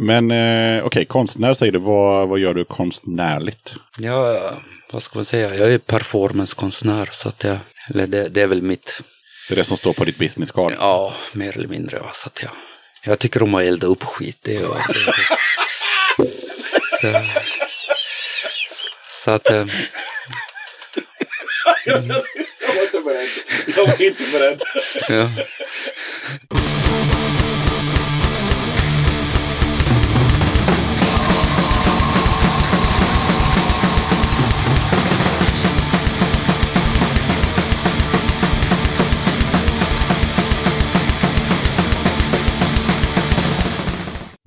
Men eh, okej, okay, konstnär säger du. Vad, vad gör du konstnärligt? Ja, vad ska man säga? Jag är performancekonstnär. Så att jag, eller det, det är väl mitt... Det är det som står på ditt business card? Ja, mer eller mindre. Så att jag, jag tycker om att elda upp skit. Det, det, så, så att... Eh, jag var inte beredd. Jag var inte beredd. ja.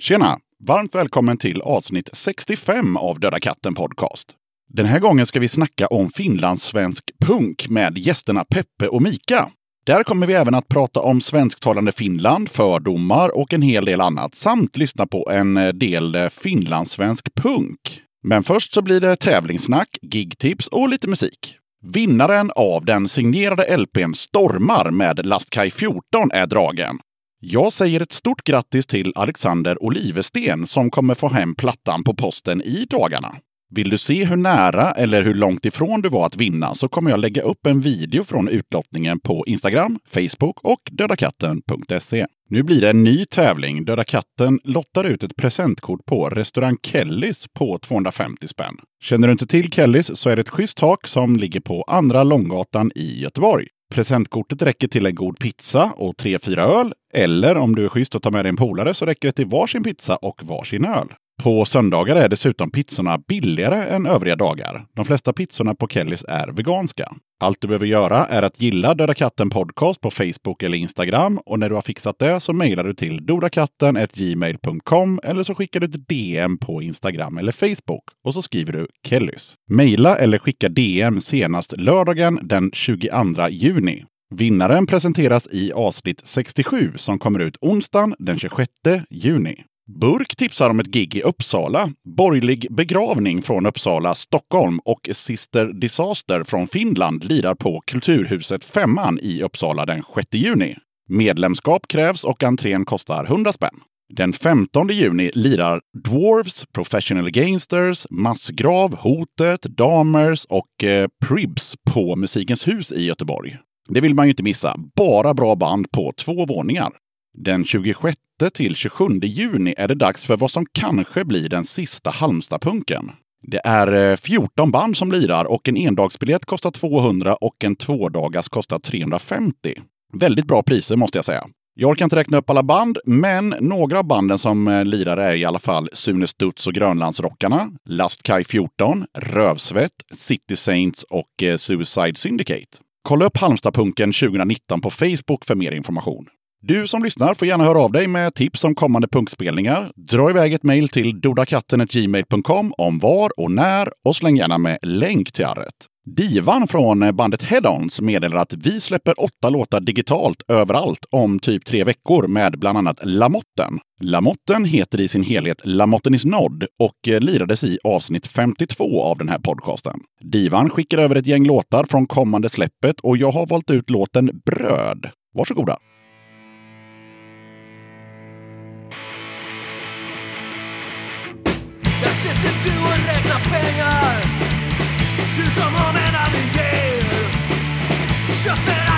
Tjena! Varmt välkommen till avsnitt 65 av Döda katten Podcast. Den här gången ska vi snacka om finlandssvensk punk med gästerna Peppe och Mika. Där kommer vi även att prata om svensktalande Finland, fördomar och en hel del annat samt lyssna på en eh, del eh, finlandssvensk punk. Men först så blir det tävlingssnack, gigtips och lite musik. Vinnaren av den signerade LPn Stormar med Lastkaj 14 är dragen. Jag säger ett stort grattis till Alexander Olivesten som kommer få hem plattan på posten i dagarna. Vill du se hur nära eller hur långt ifrån du var att vinna så kommer jag lägga upp en video från utlottningen på Instagram, Facebook och dödakatten.se. Nu blir det en ny tävling. Döda katten lottar ut ett presentkort på restaurang Kellys på 250 spänn. Känner du inte till Kellys så är det ett schysst tak som ligger på Andra Långgatan i Göteborg. Presentkortet räcker till en god pizza och tre, fyra öl. Eller om du är schysst och tar med dig en polare så räcker det till varsin pizza och varsin öl. På söndagar är dessutom pizzorna billigare än övriga dagar. De flesta pizzorna på Kellys är veganska. Allt du behöver göra är att gilla Döda katten podcast på Facebook eller Instagram och när du har fixat det så mejlar du till dodakatten.gmail.com eller så skickar du ett DM på Instagram eller Facebook och så skriver du Kellys. Mejla eller skicka DM senast lördagen den 22 juni. Vinnaren presenteras i avsnitt 67 som kommer ut onsdagen den 26 juni. Burk tipsar om ett gig i Uppsala, Borgerlig begravning från Uppsala, Stockholm och Sister Disaster från Finland lirar på Kulturhuset Femman i Uppsala den 6 juni. Medlemskap krävs och entrén kostar 100 spänn. Den 15 juni lirar Dwarves, Professional Gangsters, Massgrav, Hotet, Damers och eh, Pribs på Musikens hus i Göteborg. Det vill man ju inte missa. Bara bra band på två våningar. Den 26 till 27 juni är det dags för vad som kanske blir den sista Halmstadpunken. Det är eh, 14 band som lirar och en endagsbiljett kostar 200 och en tvådagars kostar 350. Väldigt bra priser måste jag säga. Jag orkar inte räkna upp alla band, men några av banden som eh, lirar är i alla fall Sune Studs och Grönlandsrockarna, Lastkaj 14, Rövsvett, City Saints och eh, Suicide Syndicate. Kolla upp Halmstadpunken 2019 på Facebook för mer information. Du som lyssnar får gärna höra av dig med tips om kommande punkspelningar. Dra iväg ett mejl till dodakatten.gmail.com om var och när och släng gärna med länk till arret. Divan från bandet Head-Ons meddelar att vi släpper åtta låtar digitalt överallt om typ tre veckor med bland annat Lamotten. Lamotten heter i sin helhet Lamotten is Nod och lirades i avsnitt 52 av den här podcasten. Divan skickar över ett gäng låtar från kommande släppet och jag har valt ut låten Bröd. Varsågoda! Sitter du och räknar pengar. Du som har menat du ger Köper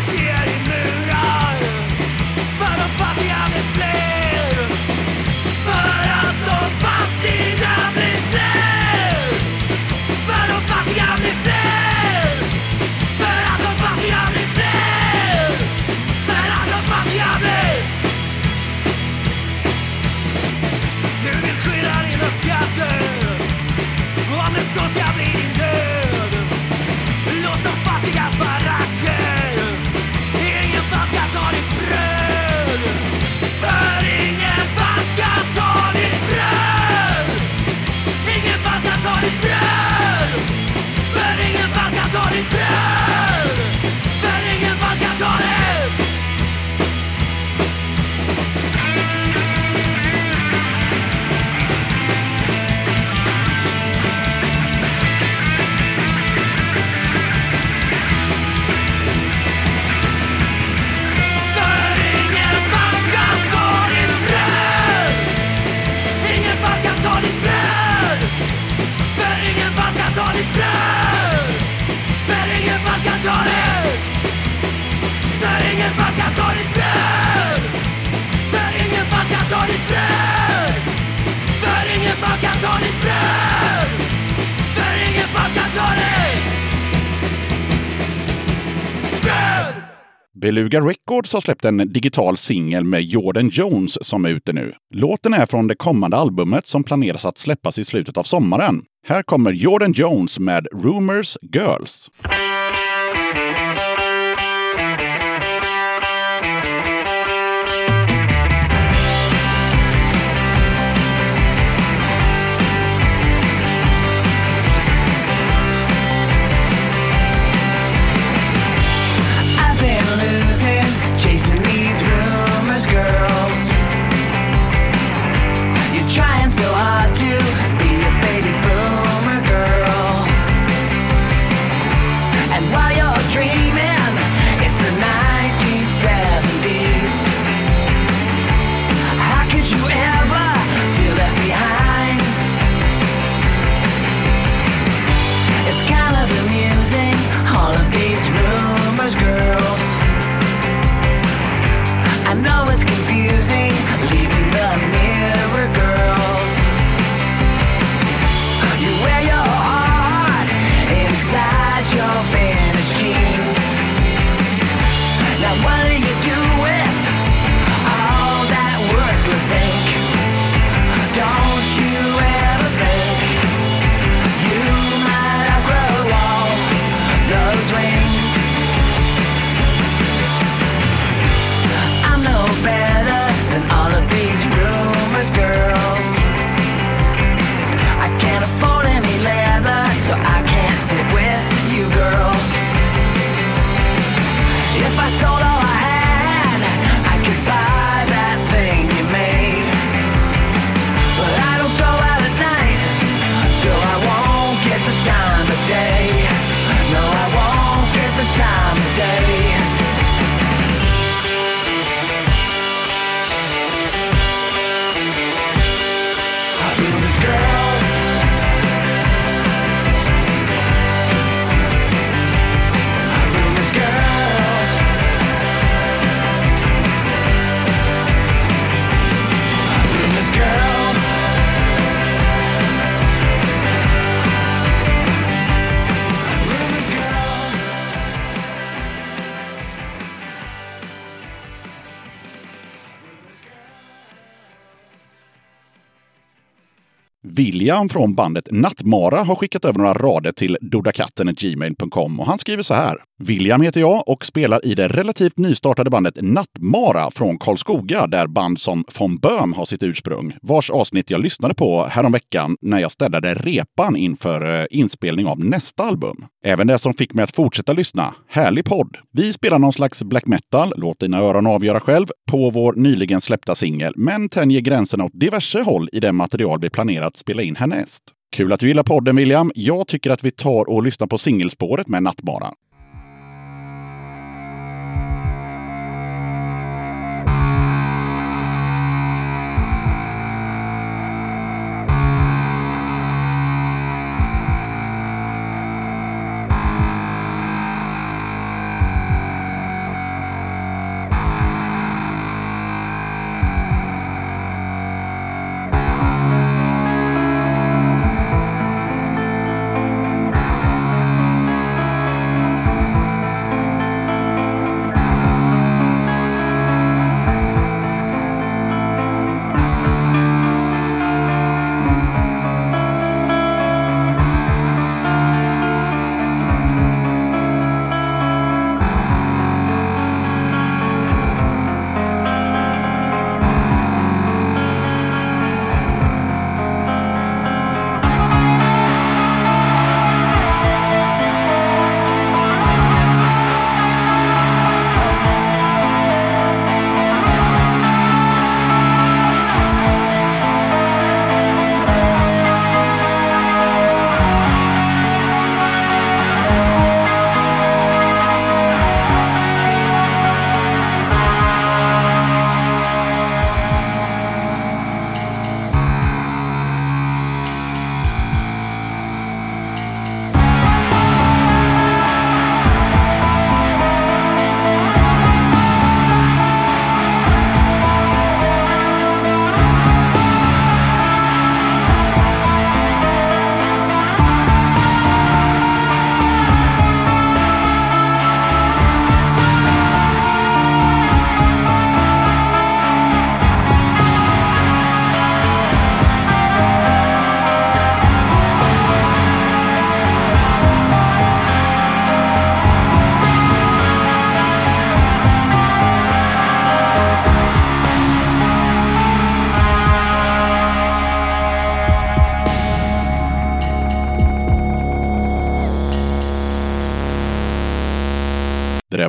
Beluga Records har släppt en digital singel med Jordan Jones som är ute nu. Låten är från det kommande albumet som planeras att släppas i slutet av sommaren. Här kommer Jordan Jones med Rumors Girls. William från bandet Nattmara har skickat över några rader till dodakatten.gmail.com och han skriver så här. William heter jag och spelar i det relativt nystartade bandet Nattmara från Karlskoga där band som von Böhm har sitt ursprung, vars avsnitt jag lyssnade på häromveckan när jag städade repan inför eh, inspelning av nästa album. Även det som fick mig att fortsätta lyssna. Härlig podd! Vi spelar någon slags black metal, låt dina öron avgöra själv, på vår nyligen släppta singel, men tänjer gränserna åt diverse håll i det material vi planerat att spela in härnäst. Kul att du gillar podden William. Jag tycker att vi tar och lyssnar på singelspåret med Nattmara.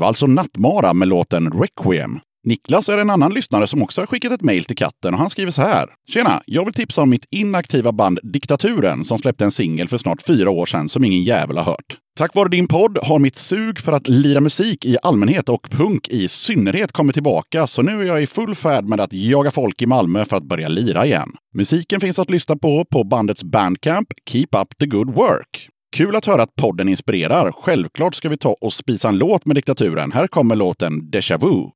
Alltså Nattmara med låten Requiem. Niklas är en annan lyssnare som också har skickat ett mejl till katten och han skriver så här. Tjena! Jag vill tipsa om mitt inaktiva band Diktaturen som släppte en singel för snart fyra år sedan som ingen jävel har hört. Tack vare din podd har mitt sug för att lira musik i allmänhet och punk i synnerhet kommit tillbaka, så nu är jag i full färd med att jaga folk i Malmö för att börja lira igen. Musiken finns att lyssna på på bandets Bandcamp, Keep Up The Good Work. Kul att höra att podden inspirerar. Självklart ska vi ta och spisa en låt med diktaturen. Här kommer låten Deja Vu.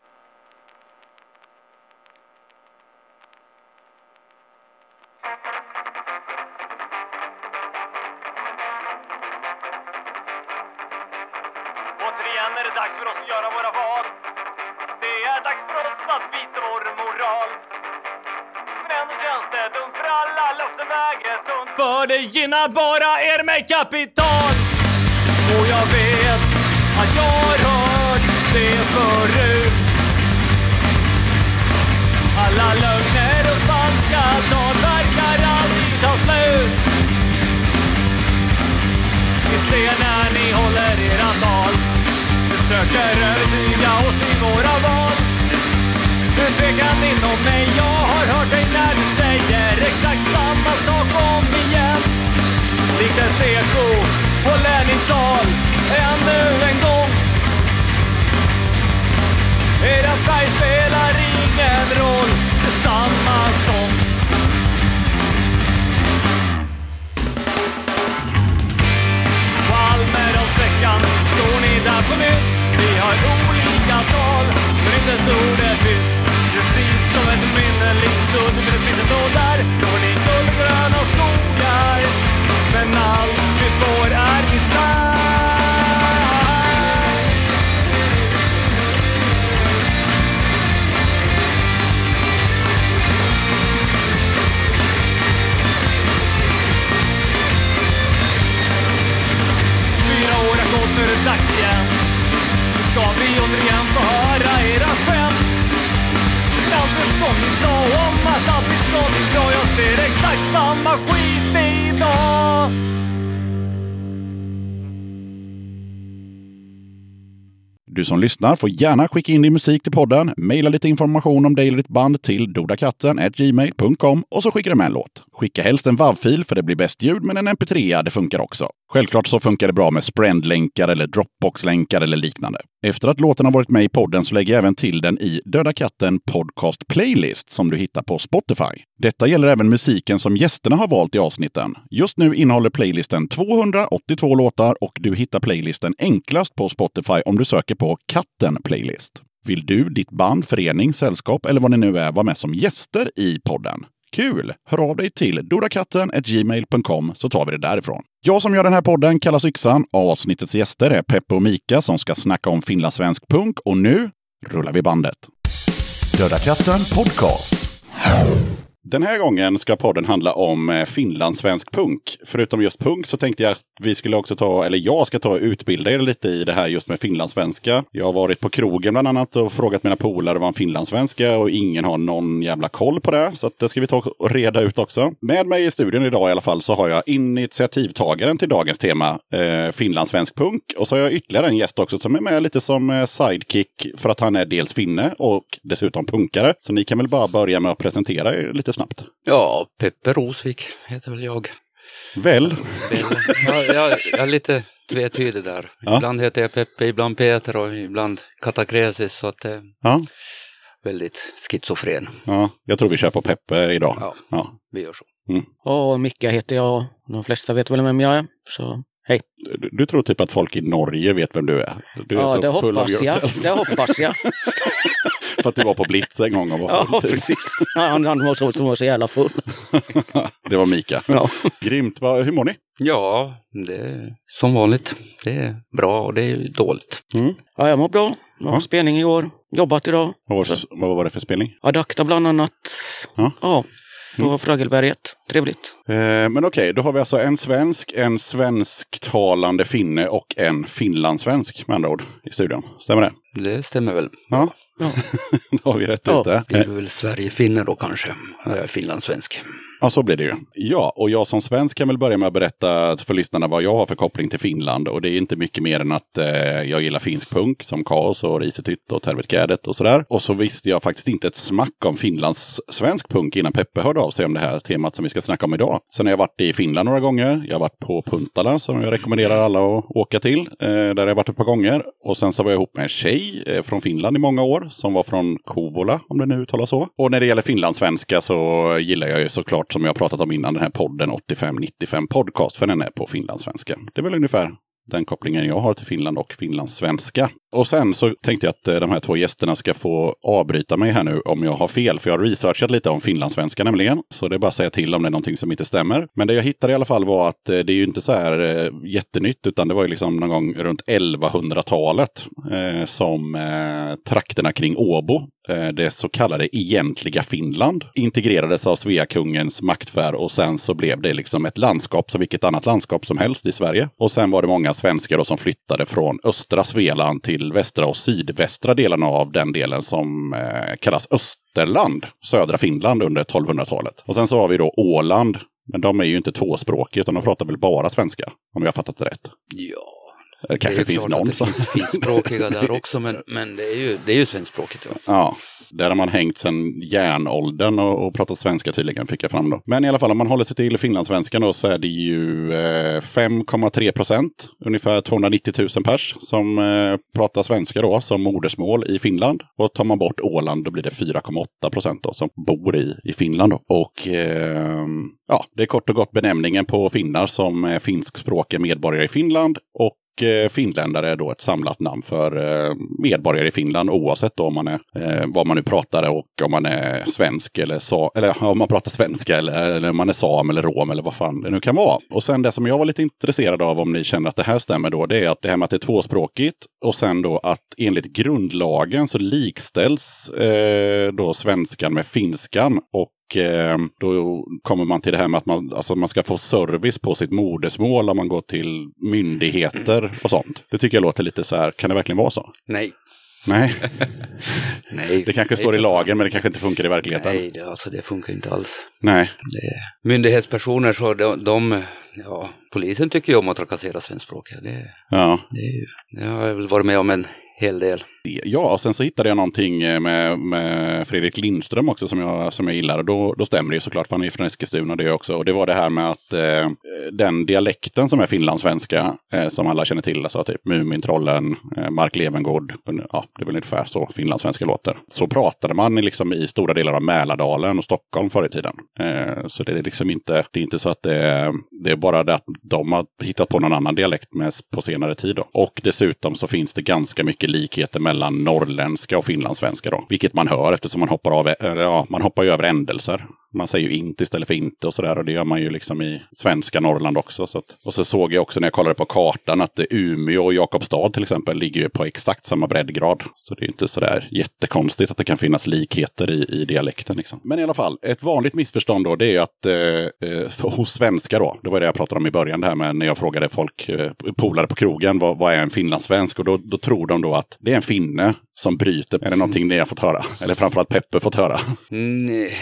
För bara er med kapital. Och jag vet att jag har hört det förut. Alla lögner och falska tal verkar aldrig ta slut. Vi ser när ni håller era tal Försöker övertyga oss i våra val Du tvekar inom mig, jag har hört dig när du säger exakt ett eko på Lenins-tal ännu en gång? Era färg spelar ingen roll, det är samma sång På Almedalsveckan står ni där på nytt? Vi har olika tal, men inte ett ord är tyst Precis som ett minne likt sudd, men det finns ändå där. Går ni guldgröna skogar? Men allt vi får är design Fyra år har gått, nu är det dags igen. Nu ska vi återigen få höra era skämt. Allt som ni sa om att allt är så bra Jag ser exakt samma skit. Du som lyssnar får gärna skicka in din musik till podden, mejla lite information om dig eller ditt band till dodakatten.gmail.com och så skickar du med en låt. Skicka helst en WAV-fil för det blir bäst ljud, men en mp3 det funkar också. Självklart så funkar det bra med Sprend-länkar eller Dropbox-länkar eller liknande. Efter att låten har varit med i podden så lägger jag även till den i Döda katten Podcast Playlist som du hittar på Spotify. Detta gäller även musiken som gästerna har valt i avsnitten. Just nu innehåller playlisten 282 låtar och du hittar playlisten enklast på Spotify om du söker på Katten Playlist. Vill du, ditt band, förening, sällskap eller vad ni nu är vara med som gäster i podden? Kul! Hör av dig till dodakatten.gmail.com så tar vi det därifrån. Jag som gör den här podden kallas Yxan. Avsnittets gäster är Peppe och Mika som ska snacka om finlandssvensk punk och nu rullar vi bandet. Döda katten podcast. Den här gången ska podden handla om eh, finlandssvensk punk. Förutom just punk så tänkte jag att vi skulle också ta, eller jag ska ta och utbilda er lite i det här just med finlandssvenska. Jag har varit på krogen bland annat och frågat mina polare vad en finlandssvenska och ingen har någon jävla koll på det. Så att det ska vi ta och reda ut också. Med mig i studion idag i alla fall så har jag initiativtagaren till dagens tema, eh, finlandssvensk punk. Och så har jag ytterligare en gäst också som är med lite som eh, sidekick för att han är dels finne och dessutom punkare. Så ni kan väl bara börja med att presentera er lite snabbt. Ja, Peppe Rosvik heter väl jag. Väl? Jag, jag, jag är lite tvetydig där. Ja. Ibland heter jag Peppe, ibland Peter och ibland Katakresis. Så att det är Ja, väldigt schizofren. ja, jag tror vi kör på Peppe idag. Ja. Ja. Vi gör så. Och Micke heter jag. De flesta vet väl vem jag är. Så hej. Du, du tror typ att folk i Norge vet vem du är? Du är Ja, så det full of hoppas jag. yourself. Det hoppas jag. För att du var på Blitz en gång och var Ja, full. typ. precis. Han, han var så, som var så jävla full. det var Mika. Ja. Grymt. Vad- hur mår ni? Ja, det är som vanligt. Det är bra och det är dåligt. Ja, jag mår bra. Jag har Ja. spelning i år. Jobbat idag. Vad var, det, vad var det för spelning? Adakta bland annat. Ja. Ja, på Frögelberget. Trevligt. Eh, men okej, då har vi alltså en svensk, en svensktalande finne och en finlandssvensk med andra ord i studion. Stämmer det? Det stämmer väl. Ja, Ja. då har vi rätt Ja. ut det. Vi är väl Sverigefinner då kanske. Jag är finlandssvensk. Ja, så blir det ju. Ja, och jag som svensk kan väl börja med att berätta för lyssnarna vad jag har för koppling till Finland. Och det är inte mycket mer än att eh, jag gillar finsk punk som Kaos och Risetytt och Tervetkädet och sådär. Och så visste jag faktiskt inte ett smack om Finlands svensk punk innan Peppe hörde av sig om det här temat som vi ska snacka om idag. Sen har jag varit i Finland några gånger. Jag har varit på Puntala som jag rekommenderar alla att åka till. Eh, där har jag varit ett par gånger. Och sen så var jag ihop med en tjej eh, från Finland i många år som var från Kouvola, om det nu uttalas så. Och när det gäller finlandssvenska så gillar jag ju såklart, som jag pratat om innan, den här podden 8595 Podcast, för den är på finlandssvenska. Det är väl ungefär den kopplingen jag har till Finland och finlandssvenska. Och sen så tänkte jag att eh, de här två gästerna ska få avbryta mig här nu om jag har fel, för jag har researchat lite om finlandssvenska nämligen. Så det är bara att säga till om det är någonting som inte stämmer. Men det jag hittade i alla fall var att eh, det är ju inte så här eh, jättenytt, utan det var ju liksom någon gång runt 1100-talet eh, som eh, trakterna kring Åbo Eh, det så kallade egentliga Finland integrerades av Sveakungens maktsfär och sen så blev det liksom ett landskap som vilket annat landskap som helst i Sverige. Och sen var det många svenskar som flyttade från östra Svealand till västra och sydvästra delarna av den delen som eh, kallas Österland, södra Finland under 1200-talet. Och sen så har vi då Åland, men de är ju inte tvåspråkiga utan de pratar väl bara svenska, om jag har fattat det rätt. Ja, det kanske det finns någon att det som... finns finskspråkiga där också, men, men det är ju, det är ju svenskspråkigt. Ja. Ja, där har man hängt sedan järnåldern och, och pratat svenska tydligen, fick jag fram då. Men i alla fall, om man håller sig till finlandssvenskan då, så är det ju eh, 5,3 procent, ungefär 290 000 pers, som eh, pratar svenska då som modersmål i Finland. Och tar man bort Åland, då blir det 4,8 procent då, som bor i, i Finland. Då. Och eh, ja, det är kort och gott benämningen på finnar som är finskspråkiga medborgare i Finland. Och Eh, finländare är då ett samlat namn för eh, medborgare i Finland oavsett då om man är, eh, vad man nu pratar och om man är svensk eller, sa, eller om man pratar svenska eller, eller om man är sam eller rom eller vad fan det nu kan vara. Och sen det som jag var lite intresserad av om ni känner att det här stämmer då, det är att det här med att det är tvåspråkigt och sen då att enligt grundlagen så likställs eh, då svenskan med finskan och då kommer man till det här med att man, alltså man ska få service på sitt modersmål om man går till myndigheter och sånt. Det tycker jag låter lite så här, kan det verkligen vara så? Nej, Nej, nej. det kanske nej, står i lagen men det kanske inte funkar i verkligheten. Nej, det, alltså, det funkar inte alls. Nej. Det, myndighetspersoner, så de, de, ja, polisen tycker ju om att trakassera svenskspråkiga. Det, Ja. det, det har jag väl varit med om en hel del. Ja, och sen så hittade jag någonting eh, med, med Fredrik Lindström också som jag, som jag gillar. Och då, då stämmer det ju såklart, för han är ju från Eskilstuna det också. Och det var det här med att eh, den dialekten som är finlandssvenska, eh, som alla känner till, alltså typ Mumintrollen, eh, Mark Levengood, ja, det är väl ungefär så finlandssvenska låter. Så pratade man liksom i stora delar av Mälardalen och Stockholm förr i tiden. Eh, så det är liksom inte, det är inte så att det är, det är bara det att de har hittat på någon annan dialekt med, på senare tid. Då. Och dessutom så finns det ganska mycket likheter mellan mellan norrländska och finlandssvenska då. Vilket man hör eftersom man hoppar av, eller ja, man hoppar ju över ändelser. Man säger ju inte istället för inte och sådär. Och det gör man ju liksom i svenska Norrland också. Så att, och så såg jag också när jag kollade på kartan att Umeå och Jakobstad till exempel ligger ju på exakt samma breddgrad. Så det är inte sådär jättekonstigt att det kan finnas likheter i, i dialekten. Liksom. Men i alla fall, ett vanligt missförstånd då det är ju att eh, för, hos svenskar då, det var det jag pratade om i början det här med när jag frågade folk, eh, polare på krogen, vad, vad är en finlandssvensk? Och då, då tror de då att det är en finne som bryter. Är det någonting ni har fått höra? Eller framförallt Peppe fått höra? Mm, nej,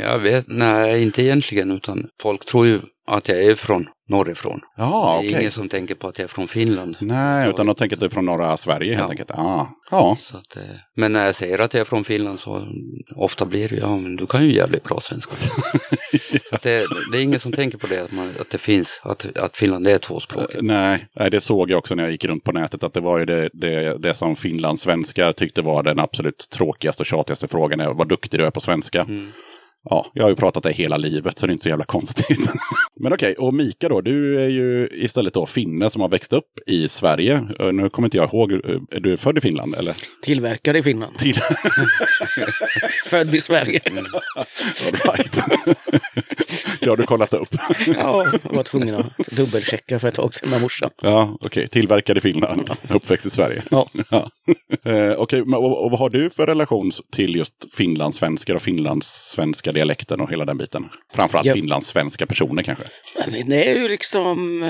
jag vet, nej inte egentligen, utan folk tror ju att jag är från norrifrån. Ja, det är ingen som tänker på att jag är från Finland. Nej, utan de tänker att du är från norra Sverige helt Ja. enkelt. Ah. Ja, att, eh, men när jag säger att jag är från Finland så ofta blir det ja men du kan ju jävligt bra svenska. att det, det är ingen som tänker på det, att, man, att det finns, att, att Finland är tvåspråkigt. nej, nej, det såg jag också när jag gick runt på nätet. Att det var ju det, det, det som finlandssvenskar tyckte var den absolut tråkigaste och tjatigaste frågan. Är, vad duktig du är på svenska. Mm. Ja, jag har ju pratat det hela livet så det är inte så jävla konstigt. Men okej, och Mika då, du är ju istället då finne som har växt upp i Sverige. Eh, Nu kommer inte jag ihåg, eh, är du född i Finland eller? Tillverkad i Finland. Till... Född i Sverige. All right. det har du kollat upp. Ja, jag var tvungen att dubbelchecka för ett tag sedan med morsan. Ja, okej. Tillverkad i Finland, uppväxt i Sverige. Ja. Eh, okej, men och, och vad har du för relation till just finlandssvenskar och finlandssvenska dialekten och hela den biten? Framförallt Ja. finlandssvenska personer kanske? Det är ju liksom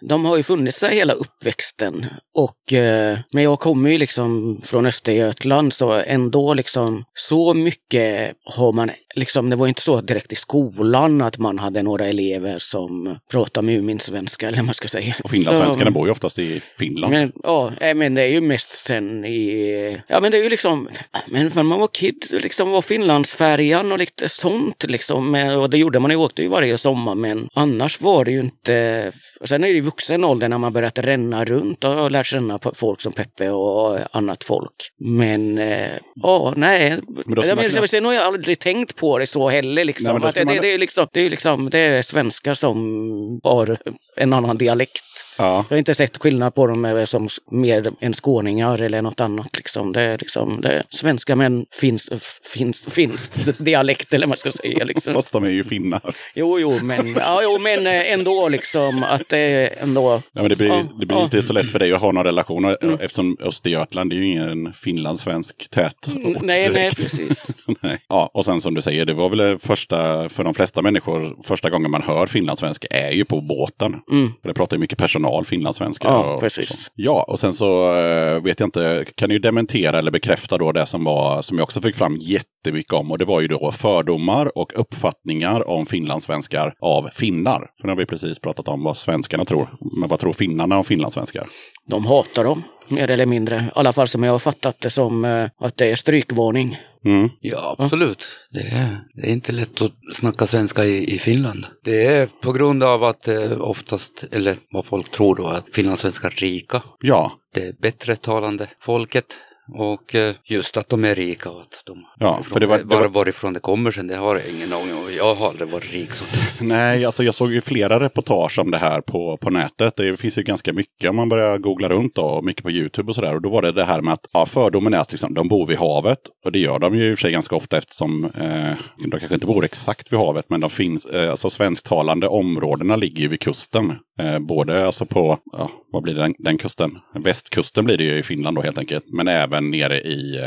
de har ju funnits där hela uppväxten. Och, eh, men jag kommer ju liksom från Östergötland så ändå liksom så mycket har man liksom, det var inte så direkt i skolan att man hade några elever som pratade Muminsvenska eller vad man ska säga. Och finlandssvenskarna bor ju oftast i Finland. men, ja, men det är ju mest sen i... Ja, men det är ju liksom... Men när man var kid, liksom var Finlandsfärjan och lite sånt liksom. Och det gjorde man ju, åkte ju varje sommar, men annars var det ju inte... Och sen är det i vuxen ålder när man börjat ränna runt och lärt känna folk som Peppe och annat folk. Men, eh, ja, nej. Men Jag man men, kunna- sen har jag aldrig tänkt på det så heller liksom. Nej, ska det, man- det, det, är liksom det är liksom, det är svenskar som har en annan dialekt. Ja. Jag har inte sett skillnad på dem som mer än skåningar eller något annat. Liksom. Det, är liksom, det är svenska men finns, finns, finns dialekt eller vad man ska säga. Liksom. Fast de är ju finnar. Jo, jo, men, ja, jo, men eh, ändå liksom att det är ändå... Ja, men det blir, Ja, det blir ja. inte så lätt för dig att ha någon relation Mm. eftersom Östergötland är ju ingen finlandssvensk tät ort Nej, nej, precis. Nej. Ja, och sen som du säger, det var väl första, för de flesta människor, första gången man hör finlandssvenska är ju på båten. Mm. För det pratar ju mycket personal finlandssvenska. Ja, och, precis. och. Ja, och sen så eh, vet jag inte, kan du dementera eller bekräfta då det som var, som jag också fick fram jättemycket om. Och det var ju då fördomar och uppfattningar om finlandssvenskar av finnar. För nu har vi precis pratat om vad svenskarna tror. Men vad tror finnarna om finlandssvenskar? De hatar dem, mer eller mindre. I alla fall som jag har fattat det som eh, att det är strykvarning. Mm. Ja, absolut. Det är, det är inte lätt att snacka svenska i, i Finland. Det är på grund av att eh, oftast, eller vad folk tror då, att finlandssvenskar är rika. Ja, Det är bättre talande folket. Och eh, just att de är rika och att de... Ja, för det var- det var- var, varifrån det kommer sen, det har jag ingen aning om. Jag har aldrig varit rik. Så Nej, alltså jag såg ju flera reportage om det här på, på nätet. Det finns ju ganska mycket om man börjar googla runt då, och mycket på YouTube och sådär. Och då var det det här med att ja, fördomen är att liksom, de bor vid havet. Och det gör de ju i och för sig ganska ofta eftersom eh, de kanske inte bor exakt vid havet. Men de finns, eh, alltså svensktalande områdena ligger ju vid kusten. Eh, både alltså på, ja, vad blir det, den, den kusten? Västkusten blir det ju i Finland då helt enkelt. Men även nere i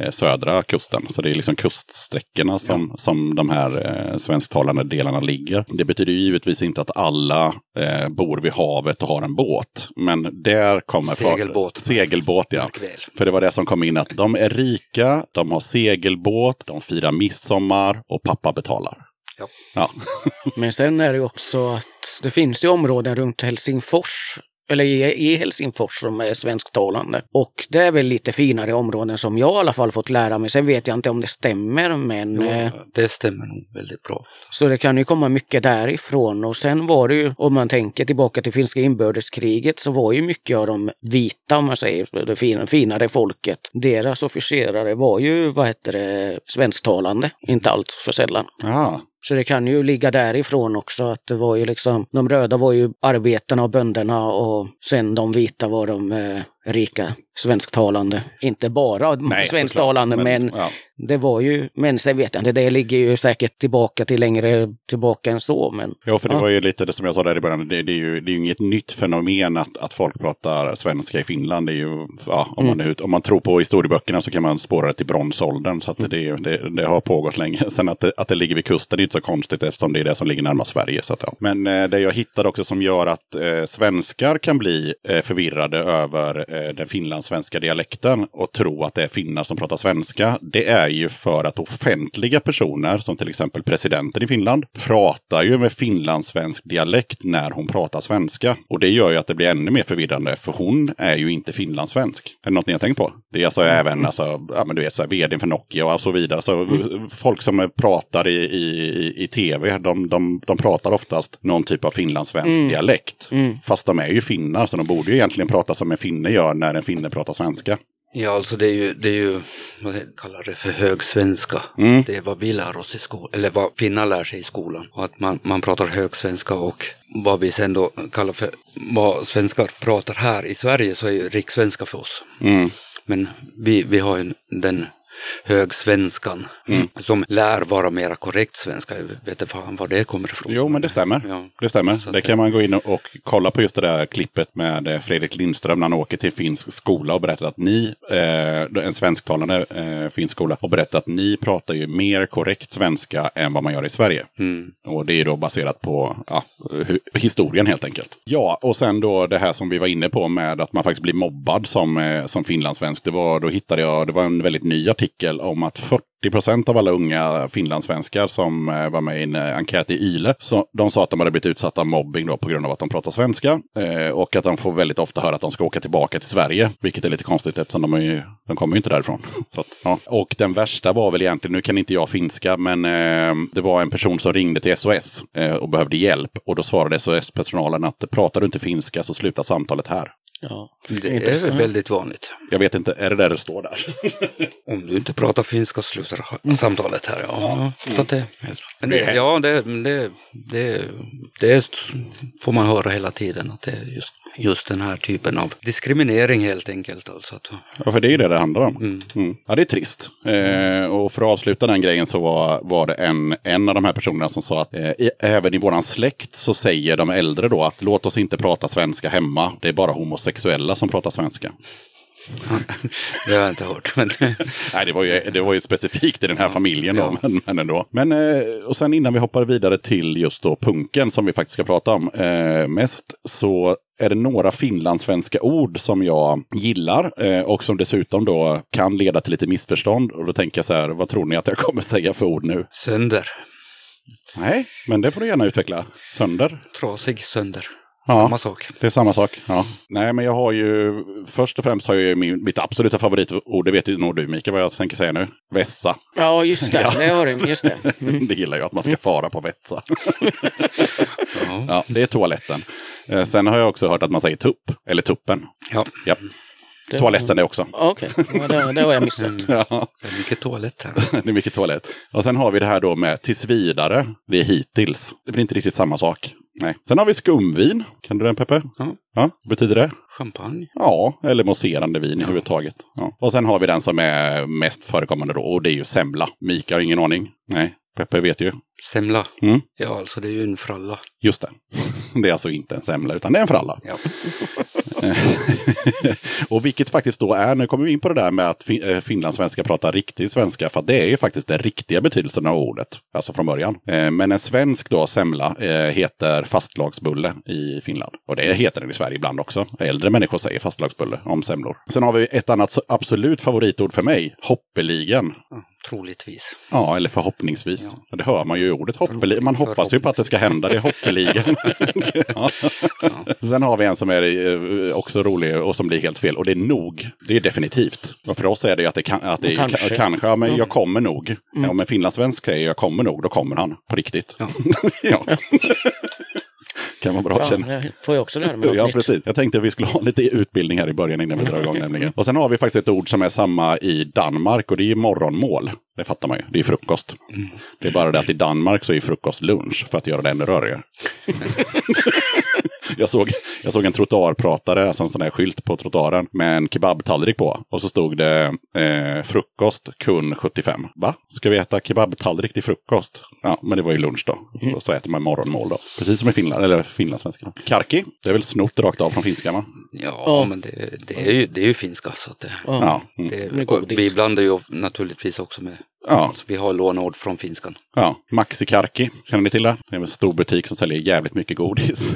eh, södra kusten. Så det är liksom kuststräckorna som, som de här eh, svensktalande delarna ligger. Det betyder ju givetvis inte att alla eh, bor vid havet och har en båt. Men där kommer... för- Segelbåt. Segelbåt, ja. För det var det som kom in att de är rika, de har segelbåt, de firar midsommar och pappa betalar. Ja. Ja. Men sen är det också att det finns ju områden runt Helsingfors eller i, Helsingfors som är svensktalande. Och det är väl lite finare områden som jag i alla fall fått lära mig. Sen vet jag inte om det stämmer, men Jo, eh, det stämmer nog väldigt bra. så det kan ju komma mycket därifrån. Och sen var det ju, om man tänker tillbaka till finska inbördeskriget, så var ju mycket av de vita, om man säger, det fina, finare folket, deras officerare var ju, vad heter det, svensktalande. Inte allt för sällan. Ah, så det kan ju ligga därifrån också att det var ju liksom, de röda var ju arbetarna och bönderna och sen de vita var de eh, rika svensktalande. Inte bara nej, svensktalande såklart, men, ja. det var ju, men sen vet jag inte, det ligger ju säkert tillbaka till längre tillbaka än så men Ja, för det Ja. var ju lite det som jag sa där i början. Det, det, är, ju, det är ju inget nytt fenomen att, att folk pratar svenska i Finland. Det är ju, ja, om, man, är- om man tror på historieböckerna så kan man spåra det till bronsåldern. Så att det, det, det, det har pågått länge. Sen att det, att det ligger vid kusten är inte så konstigt eftersom det är det som ligger närmast Sverige. Så att, ja. Men eh, det jag hittade också som gör att eh, svenskar kan bli eh, förvirrade över den finlandssvenska dialekten och tro att det är finnar som pratar svenska. Det är ju för att offentliga personer, som till exempel presidenten i Finland, pratar ju med finlandssvensk dialekt när hon pratar svenska. Och det gör ju att det blir ännu mer förvirrande, för hon är ju inte finlandssvensk. Är det något ni har tänkt på? Det är alltså även alltså, ja, men du vet, så här, vdn för Nokia och så vidare. Så, Folk som pratar i, i, i tv, de, de, de pratar oftast någon typ av finlandssvensk dialekt. Fast de är ju finnar, så de borde ju egentligen prata som en finne gör när en finne pratar svenska. Ja, alltså det är ju, det är ju vad kallar det för högsvenska. Mm. Det är vad vi lär oss i skolan, eller vad finnar lär sig i skolan. Och att man, man pratar högsvenska och vad vi sen då kallar för, vad svenskar pratar här i Sverige så är ju rikssvenska för oss. Mm. Men vi, vi har ju den högsvenskan som lär vara mera korrekt svenska. Jag vet inte fan var det kommer ifrån. Jo, men det stämmer. Ja. Det stämmer. Så Det det- kan man gå in och, och kolla på just det där klippet med eh, Fredrik Lindström när han åker till finsk skola och berättar att ni, eh, en svensktalande eh, finsk skola, och berättar att ni pratar ju mer korrekt svenska än vad man gör i Sverige. Mm. Och det är då baserat på ja, historien helt enkelt. Ja, och sen då det här som vi var inne på med att man faktiskt blir mobbad som, eh, som finlandssvensk. Det var, då hittade jag, det var en väldigt ny artikel om att 40 procent av alla unga finlandssvenskar som eh, var med i en eh, enkät i YLE, så de sa att de hade blivit utsatta av mobbing då på grund av att de pratar svenska. Eh, och att de får väldigt ofta höra att de ska åka tillbaka till Sverige, vilket är lite konstigt eftersom de, är ju, de kommer ju inte därifrån. Så att, ja. Och den värsta var väl egentligen, nu kan inte jag finska, men eh, det var en person som ringde till SOS eh, och behövde hjälp. Och då svarade SOS-personalen att pratar du inte finska så slutar samtalet här. Ja. Det är väl väldigt vanligt. Jag vet inte, är det där det står där? Om du inte pratar finska slutar ha- samtalet här. Ja. Så att det, men Det ja, det, det, det, det får man höra hela tiden att det är just, just den här typen av diskriminering helt enkelt. Alltså Ja, för det är ju det det handlar om. Mm. Mm. Ja, det är trist. Eh, och för att avsluta den grejen så var, var det en, en av de här personerna som sa att eh, i, även i våran släkt så säger de äldre då att låt oss inte prata svenska hemma. Det är bara homosexuella som pratar svenska. Det har jag inte hört. Men, Nej, det var ju, det var ju specifikt i den här familjen då, men, men ändå. Men, eh, och sen innan vi hoppar vidare till just då punken som vi faktiskt ska prata om eh, mest så är det några finlandssvenska ord som jag gillar eh, och som dessutom då kan leda till lite missförstånd. Och då tänker jag så här, vad tror ni att jag kommer säga för ord nu? sönder. Nej, men det får du gärna utveckla. Sönder. Trasig sönder. Ja. Samma sak. Det är samma sak. Ja. Nej, men jag har ju först och främst har jag ju min, mitt absoluta favoritord, det vet ju nog du Mikael vad jag tänker säga nu. Vässa. Ja, just det. Det har du. Just det. Det gillar jag att man ska fara på vässa. Ja. Ja, det är toaletten. Eh, sen har jag också hört att man säger tupp, eller tuppen. Ja. Ja. Det- Toaletten är också. Okej, ja, det, det har jag missat. Ja, Det är mycket toalett här. det är mycket toalett. Och sen har vi det här då med tills vidare, det är hittills. Det blir inte riktigt samma sak. Nej. Sen har vi skumvin. Kan du den Peppe? Ja. Ja, vad betyder det? Champagne. Ja, eller mousserande vin i överhuvudtaget. Ja. Och sen har vi den som är mest förekommande då, och det är ju semla. Mika har ingen aning. Nej, Peppe vet ju. Semla. Mm. Ja, alltså det är ju en fralla. Just det. Det är alltså inte en semla, utan det är en fralla. Ja. och vilket faktiskt då är, nu kommer vi in på det där med att eh, finlandssvenska pratar riktig svenska, för det är ju faktiskt den riktiga betydelsen av ordet, alltså från början. Eh, Men en svensk då, semla, eh, heter fastlagsbulle i Finland. Och det heter den i Sverige ibland också. Äldre människor säger fastlagsbulle om semlor. Sen har vi ett annat absolut favoritord för mig, hoppeligen. Ja, troligtvis. Ja, eller förhoppningsvis. Det hör man ju i ordet hoppeligen. Man hoppas ju på att det ska hända, det är hoppeligen. ja. Sen har vi en som är eh, också rolig och som blir helt fel. Och det är nog. Det är definitivt. Och för oss är det att det, kan, att det Kanske. kanske. kanske. Ja, men jag kommer nog. Ja, om en finlandssvensk säger jag kommer nog, då kommer han. På riktigt. Ja. kan vara bra Fan, känna. får jag också lära mig något Ja, nytt. precis. Jag tänkte att vi skulle ha lite utbildning här i början innan vi drar igång nämligen. Och sen har vi faktiskt ett ord som är samma i Danmark och det är morgonmål. Det fattar man ju, det är frukost. Det är bara det att i Danmark så är frukost lunch för att göra det ännu rörigare. jag, såg, jag såg en trottoarpratare, alltså en sån där skylt på trottoaren med en kebabtallrik på. Och så stod det eh, frukost, kun 75. Va? Ska vi äta kebabtallrik till frukost? Ja, men det var ju lunch då. Och så äter man morgonmål då. Precis som i Finland, eller finlandssvenska. Karki, det är väl snott rakt av från finskan va? Ja, Ja. men det, det, är ju, det är ju finska. Så att det, Ja. Mm. det, vi blandar ju naturligtvis också med, Ja, alltså, vi har lånord från finskan. ja. Maxi Karki, känner ni till det? Det är en stor butik som säljer jävligt mycket godis.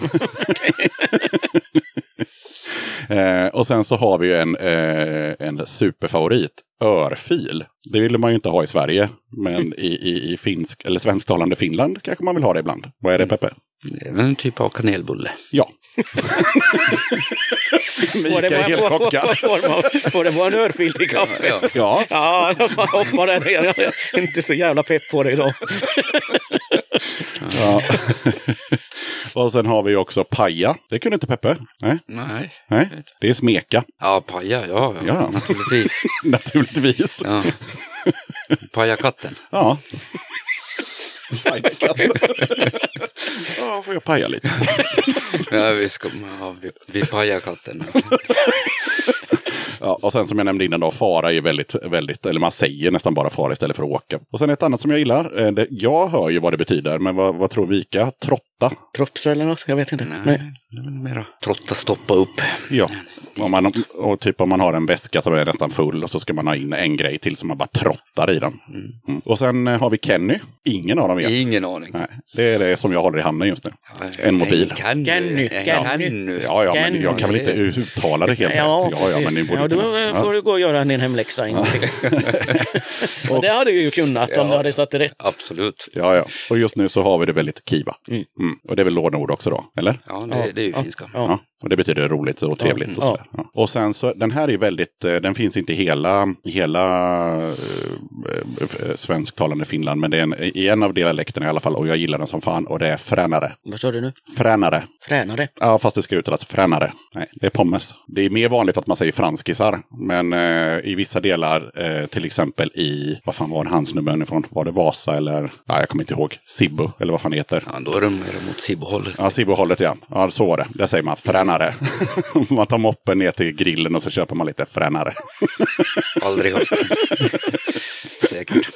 eh, och sen så har vi ju en, eh, en superfavorit, örfil. Det ville man ju inte ha i Sverige, men i, i, i finsk, eller svensktalande Finland kanske man vill ha det ibland. Vad är det Peppe? Det är väl en typ av kanelbulle. Ja. Mikael är helt får, chockad. det vara en örfil till kaffe? Ja. Ja, Ja, hoppar den. Jag är inte så jävla pepp på det idag. Ja. och sen har vi också paja. Det kunde inte Peppe. Nej, Nej. nej. det är smeka, Ja, paja, ja, ja, Ja. naturligtvis. naturligtvis. Ja. Pajakatten. Ja. Pajakatten. ja, får jag paja lite. Ja, vi, ska, ja, vi, vi pajar katten. Ja, och sen som jag nämnde innan då, fara är ju väldigt, väldigt, eller man säger nästan bara fara istället för att åka. Och sen ett annat som jag gillar, eh, det, jag hör ju vad det betyder, men vad, vad tror Mika? Trotta? Trotsa eller något? Jag vet inte. Nej, Nej. mera trotta, stoppa upp. Ja. Om man, och typ om man har en väska som är nästan full och så ska man ha in en grej till som man bara trottar i den. Mm. Och sen eh, har vi Kenny. Ingen av dem vet. Ingen aning. Nej, det är det som jag håller i handen just nu. En mobil. Kenny? Kenny. Ja, ja, men jag kan väl inte uttala det helt Ja, rätt. Ja, ja, men ni ja, då kunna- får du gå och göra din hemläxa till. Och det hade du ju kunnat om du hade satt det rätt. Absolut. Ja, ja. Och just nu så har vi det väldigt kiva. Mm. Och det är väl lånord också då, eller? Ja, det, det är ju Ja, finska. ja. Ja. Och det betyder roligt och trevligt. och, Ja. sådär. Ja. och sen så, den här är väldigt, eh, den finns inte i hela, hela eh, svensktalande Finland, men det är en, i en av dialekterna i alla fall, och jag gillar den som fan, och det är fränare. Vad sa du nu? Fränare. Fränare? Ja, fast det ska uttalas fränare. Nej, det är pommes. Det är mer vanligt att man säger franskisar, men eh, i vissa delar, eh, till exempel i, vad fan var det hans nummer ifrån? Var det Vasa eller, ja, jag kommer inte ihåg, Sibbo, eller vad fan det heter. Ja, då är de mer mot Sibbo-hållet. Ja, Sibbo-hållet igen. Ja, så var det. Där säger man fränare. man tar moppen ner till grillen och så köper man lite fränare. Aldrig hört. Säkert.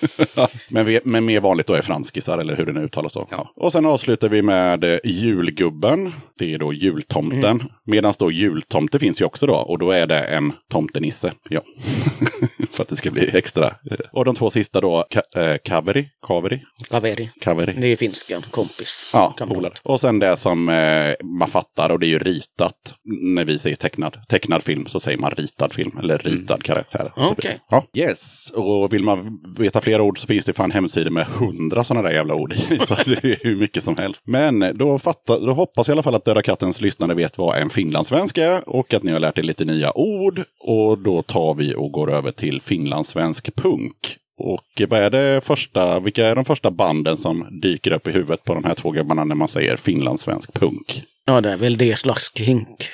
men, vi, men mer vanligt då är franskisar, eller hur det nu uttalas då. Ja. Och sen avslutar vi med eh, julgubben. Det är då jultomten. Mm. Medan då jultomte finns ju också då. Och då är det en tomtenisse. Ja. För att det ska bli extra. Och de två sista då, ka- eh, kaveri. Kaveri. Kaveri. Kaveri. Det är finskan, kompis. Ja, polare. Och sen det som eh, man fattar, och det är ju ritat. När vi säger tecknad, tecknad film så säger man ritad film, eller ritad karaktär. Så Okej. det- Ja. Yes, och vill man veta fler ord så finns det fan hemsidor med hundra sådana där jävla ord i. Så det är hur mycket som helst. Men då, fattar, då hoppas jag i alla fall att Döda kattens lyssnare vet vad en finlandssvenska är och att ni har lärt er lite nya ord. Och då tar vi och går över till finlandssvensk punk. Och vad är det första, vilka är de första banden som dyker upp i huvudet på de här två gubbarna när man säger finlandssvensk punk? Ja, det är väl det slags hink.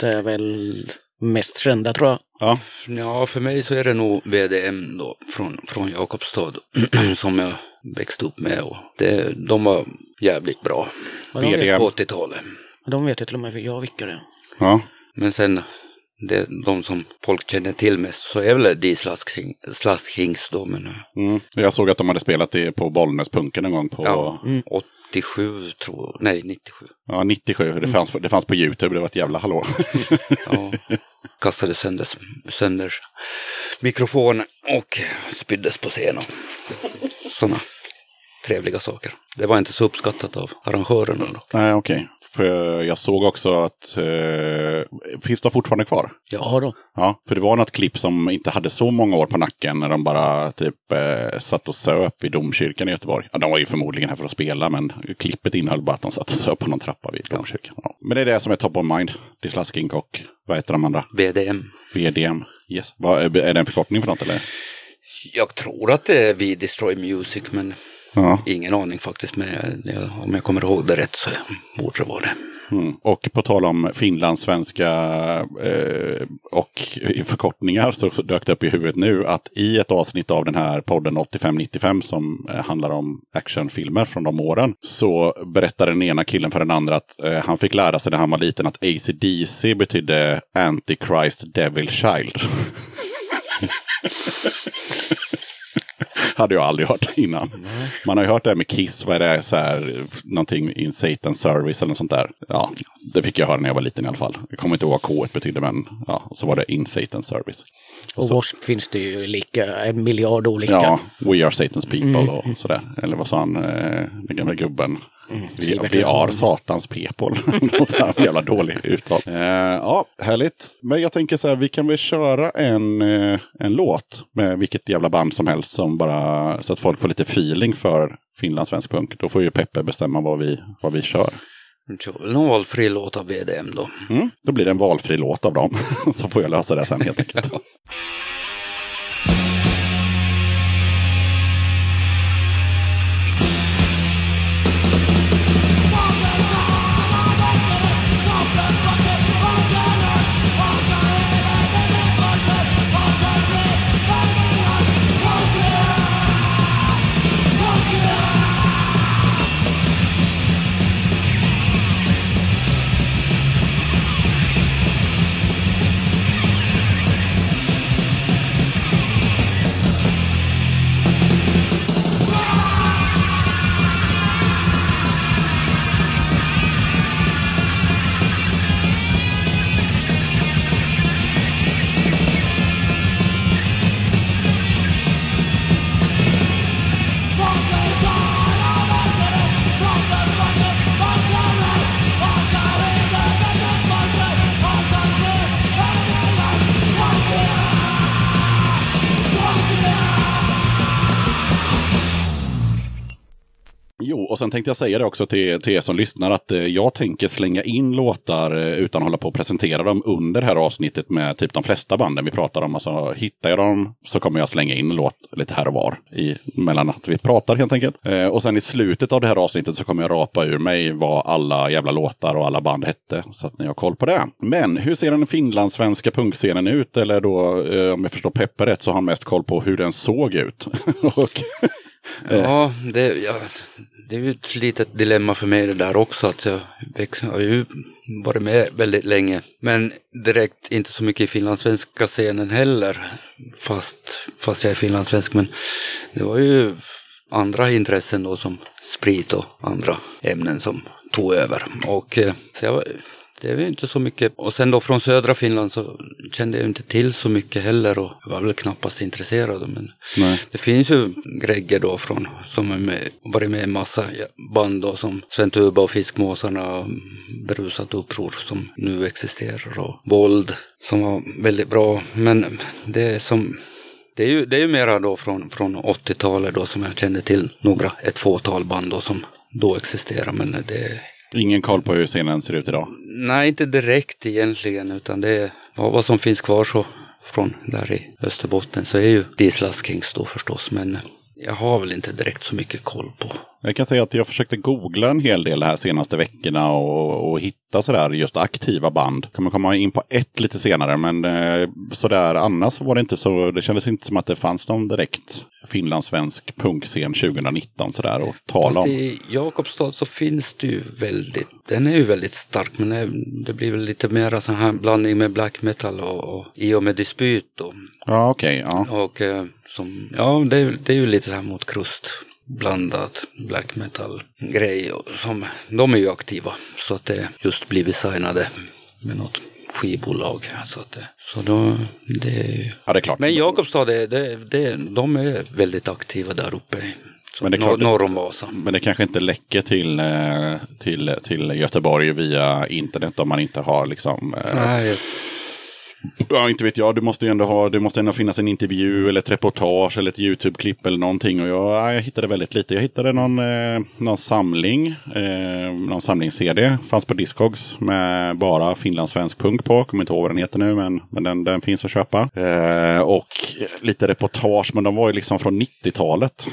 Det är väl mest kända tror jag. Ja, Ja, för mig så är det nog VDM då, från, från Jakobstad, som jag växte upp med. Och det, de var jävligt bra VDM. på 80-talet. de vet ju till och med jag vilka det ja. Men sen, det, de som folk känner till mest så är väl de Slaskings Slaskings då. Men Mm. Jag såg att de hade spelat det på Bollnäspunken en gång på ja, Mm. 87 tror jag, nej 97. ja, 97. Det fanns, det fanns på YouTube, det var ett jävla hallå. Ja, kastade sönder, sönder mikrofonen och spyddes på scenen. Sådana trevliga saker. Det var inte så uppskattat av arrangörerna. Då. Nej, okej. För jag såg också att... Eh, finns de fortfarande kvar? Ja då. Ja, för det var något klipp som inte hade så många år på nacken när de bara typ eh, satt och söp i domkyrkan i Göteborg. Ja, de var ju förmodligen här för att spela, men klippet innehöll bara att de satt och söp på någon trappa vid domkyrkan. Ja. Men det är det som är top of mind. Dislasking och vad heter de andra? VDM. VDM. Yes. Vad, är är det en förkortning för något eller? Jag tror att det är We Destroy Music, men Ja. ingen aning faktiskt. Men jag, om jag kommer ihåg det rätt så borde det vara det. Mm. Och på tal om finlandssvenska eh, och förkortningar så dök det upp i huvudet nu att i ett avsnitt av den här podden 85-95 som eh, handlar om actionfilmer från de åren så berättar den ena killen för den andra att eh, han fick lära sig när han var liten att AC/DC betydde Antichrist Devil Child. Hade jag aldrig hört innan. Man har ju hört det här med Kiss, vad är det, så här, någonting in Satan Service eller något sånt där. Ja, det fick jag höra när jag var liten i alla fall. Jag kommer inte ihåg vad K betydde, men ja, och så var det in Satan Service. Och så- W.A.S.P. finns det ju lika, en miljard olika. Ja, We Are Satan's People och sådär. Eller vad sa han, eh, den gamla gubben? Vi, vi är Öholm. satans people. Jävla dålig uttal. Eh, ja, härligt. Men jag tänker så här, vi kan väl köra en, eh, en låt med vilket jävla band som helst. Som bara, så att folk får lite feeling för finlandssvensk punk. Då får ju Peppe bestämma vad vi, vad vi kör. kör väl någon valfri låt av VDM då. Mm, då blir det en valfri låt av dem. så får jag lösa det sen helt enkelt. och sen tänkte jag säga det också till, till er som lyssnar att eh, jag tänker slänga in låtar eh, utan att hålla på och presentera dem under det här avsnittet med typ de flesta banden vi pratar om. Alltså hittar jag dem så kommer jag slänga in en låt lite här och var i, mellan att vi pratar helt enkelt. Eh, och sen i slutet av det här avsnittet så kommer jag rapa ur mig vad alla jävla låtar och alla band hette. Så att ni har koll på det. Men hur ser den finlandssvenska punkscenen ut? Eller då, eh, om jag förstår Peppe rätt, så har han mest koll på hur den såg ut. och, Ja, det, ja, det är ju ett litet dilemma för mig det där också. Att jag har ju varit med väldigt länge. Men direkt inte så mycket i finlandssvenska scenen heller. Fast, fast jag är finlandssvensk. Men det var ju andra intressen då som sprit och andra ämnen som tog över. Och eh, så jag, det är ju inte så mycket. Och sen då från södra Finland så kände jag inte till så mycket heller och var väl knappast intresserad. Men Nej. det finns ju Gregge då från, som med, varit med i massa band då, som Sven Tuba och Fiskmåsarna, Berusat uppror som nu existerar och Våld som var väldigt bra. Men det är som det är ju, det är ju mera då från, från 80-talet då som jag kände till några, ett fåtal band då som då existerar. Men det ingen koll på hur scenen ser ut idag. Nej, inte direkt egentligen, utan det är vad, vad som finns kvar så från där i Österbotten så är ju Dislas Kings då förstås, men jag har väl inte direkt så mycket koll på. Jag kan säga att jag försökte googla en hel del de här senaste veckorna och, och hitta sådär just aktiva band. Kommer komma in på ett lite senare, men eh, sådär annars var det inte så. Det kändes inte som att det fanns någon direkt finlandssvensk punkscen 2019 sådär att tala Fast om. i Jakobstad så finns det ju väldigt, den är ju väldigt stark, men det, blir väl lite mera sån här blandning med black metal och, och i och med dispyt då. Ja, okej. ja. Och eh, som, ja, det, är- det är ju lite så här mot krust blandat black metal grej. och Som, de är ju aktiva så att det just blivit signade med något skivbolag. Så, att det, så då, det är ju... ja, det är klart. Men Jakobstad, det, det, det, de är väldigt aktiva där uppe. Så Men det är klart- norr om Vasa. Men det kanske inte läcker till, eh, till, till Göteborg via internet om man inte har liksom... eh, Nej, Ja, inte vet jag. Du måste ju ändå ha, det måste ändå finnas en intervju eller ett reportage eller ett YouTube-klipp eller någonting. Och jag, ja, jag hittade väldigt lite. Jag hittade någon, eh, någon samling, eh, någon samlings-CD. Fanns på Discogs med bara finlandssvensk punk på. Kommer inte ihåg vad den heter nu, men, men den, den finns att köpa. Eh, och lite reportage, men de var ju liksom från 90-talet.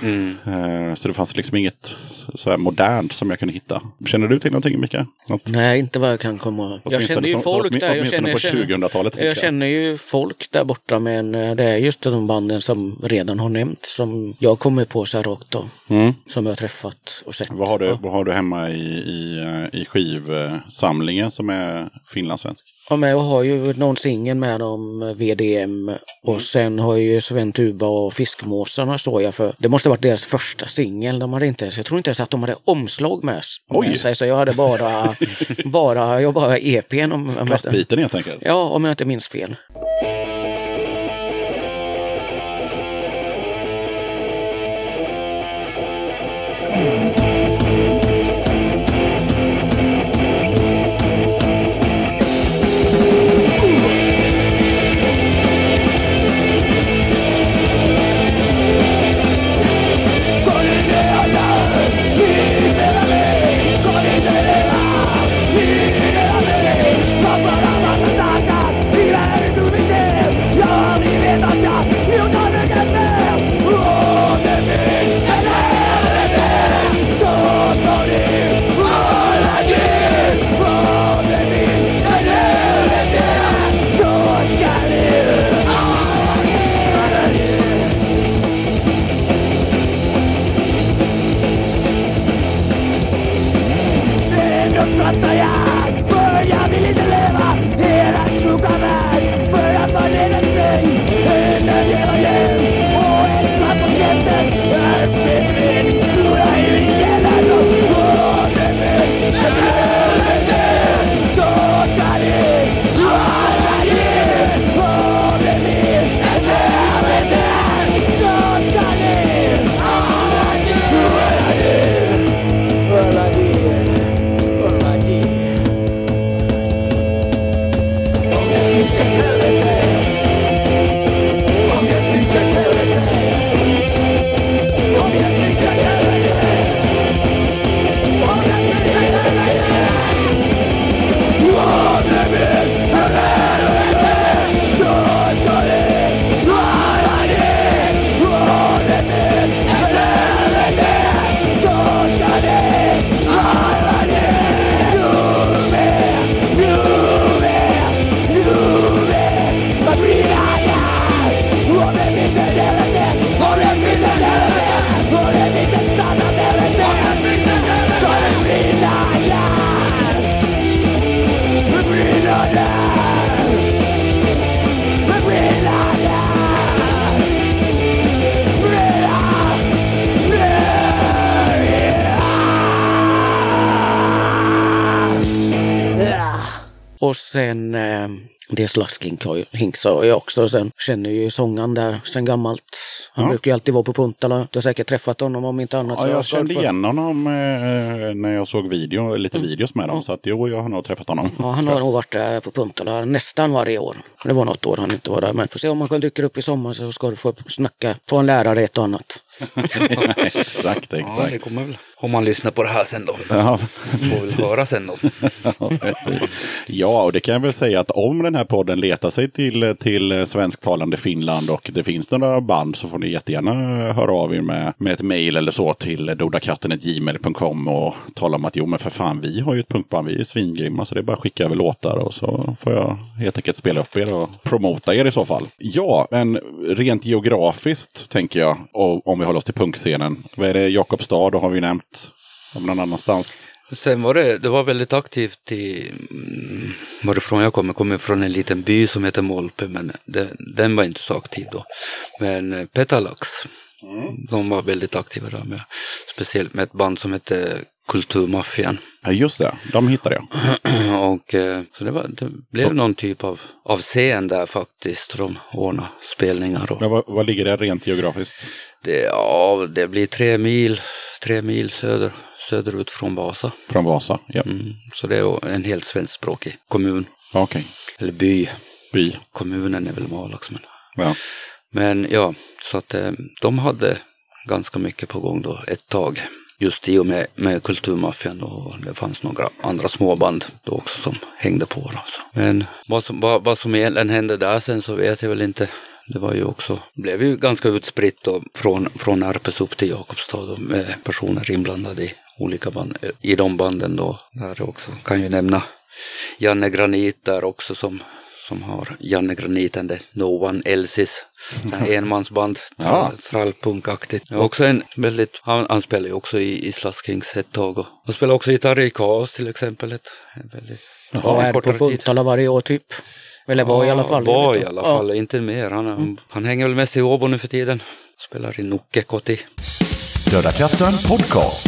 Eh, så det fanns liksom inget så här modernt som jag kunde hitta. Känner du till någonting, Mika? Något? Nej, inte vad jag kan komma... Jag Åtminstone känner ju som- som- folk där. Jag känner, på jag känner, 2000-talet. Känner ju folk där borta, men eh, det är just de banden som redan har nämnt som jag kommer på så här rakt då. Mm. Som jag har träffat och sett. Vad har du, Ja. vad har du hemma i, i, eh, i skivsamlingen som är finlandssvensk? Ja, men jag har ju någon singel med om VDM och sen har ju Sven Tuba och Fiskmåsarna står jag för. Det måste ha varit deras första singel. De hade inte ens, jag tror inte ens att de hade omslag med, med sig. Så jag hade bara, bara, jag bara EPn om, om, Plastbiten helt enkelt. Ja, om jag inte minns fel. Hinks har jag också. Sen känner ju sångaren där sen gammalt. Han Ja. brukar ju alltid vara på Puntala. Du har säkert träffat honom om inte annat. Ja, jag har kände för- igen honom eh, när jag såg video, lite videos med dem. Så att jo, jag har nog träffat honom. Ja, han har nog varit där på Puntala nästan varje år. Det var något år han inte var där. Men får se om han dyka upp i sommar så ska du få snacka, få en lärare ett och annat. exakt, Ja, det exakt. kommer väl. Om man lyssnar på det här sen då. Ja, Får väl höra sen då. Ja, och det kan jag väl säga att om den här podden letar sig till, till svensktalande Finland och det finns några band så får ni jättegärna höra av er med, med ett mejl eller så till dodakatten.gmail.com och tala om att jo men för fan vi har ju ett punkband, vi är svingrymma så det är bara att skicka över låtar och så får jag helt enkelt spela upp er och promota er i så fall. Ja, men rent geografiskt tänker jag, och om vi håller oss till punkscenen. Vad är det, Jakobstad, har vi nämnt om någon annanstans. Sen var det, det var väldigt aktivt i, mm, varifrån jag kommer, kommer från en liten by som heter Molpe, men den, den var inte så aktiv då. Men eh, Petalax, de var väldigt aktiva där med, speciellt med ett band som hette Kulturmaffian. Ja, just det. De hittade jag. Och eh, så det, var, det blev någon typ av, av scen där faktiskt. De ordnade spelningar och Men vad, vad ligger det rent geografiskt? det, ja, det blir tre mil, tre mil söder, söderut från Vasa. Från Vasa? Ja, Mm. Så det är en helt svenskspråkig kommun, okej. eller by. By. Kommunen är väl Malax. Men, Ja. men ja, så att eh, de hade ganska mycket på gång då ett tag. Just i och med, med Kulturmaffian och det fanns några andra småband då också som hängde på. Då, så. Men vad som, vad, vad som egentligen hände där sen så vet jag väl inte. Det var ju också, blev ju ganska utspritt då, från, från Arpes upp till Jakobstad med personer inblandade i olika band, i de banden då. Där också kan ju nämna Janne Granit där också som, som har Janne Granit and the No One Else's. Enmansband, Ja. trall, trallpunkaktigt. Också en väldigt, han, han spelar ju också i, i Slaskings ett tag och han spelar också gitarr i Kaos till exempel. Ett, en väldigt, Och är på. Puntala varje år typ. Eller var i alla fall. Var i alla inte. fall, inte mer. Han, han hänger väl mest i Åbo nu för tiden. Spelar i Nukkekoti. Döda katten podcast.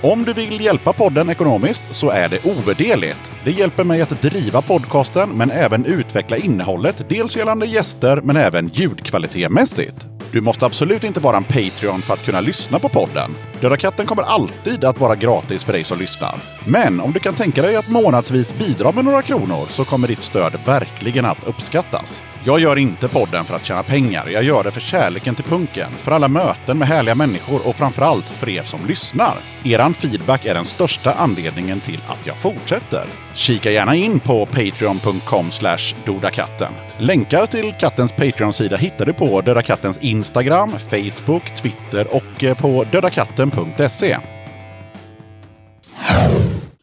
Om du vill hjälpa podden ekonomiskt så är det ovärderligt. Det hjälper mig att driva podcasten men även utveckla innehållet, dels gällande gäster men även ljudkvalitetmässigt. Du måste absolut inte vara en Patreon för att kunna lyssna på podden. Döda katten kommer alltid att vara gratis för dig som lyssnar. Men om du kan tänka dig att månadsvis bidra med några kronor så kommer ditt stöd verkligen att uppskattas. Jag gör inte podden för att tjäna pengar. Jag gör det för kärleken till punken, för alla möten med härliga människor och framförallt för er som lyssnar. Eran feedback är den största anledningen till att jag fortsätter. Kika gärna in på patreon.com dodakatten. Länkar till kattens Patreon-sida hittar du på Döda Kattens Instagram, Facebook, Twitter och eh, på dödakatten.se.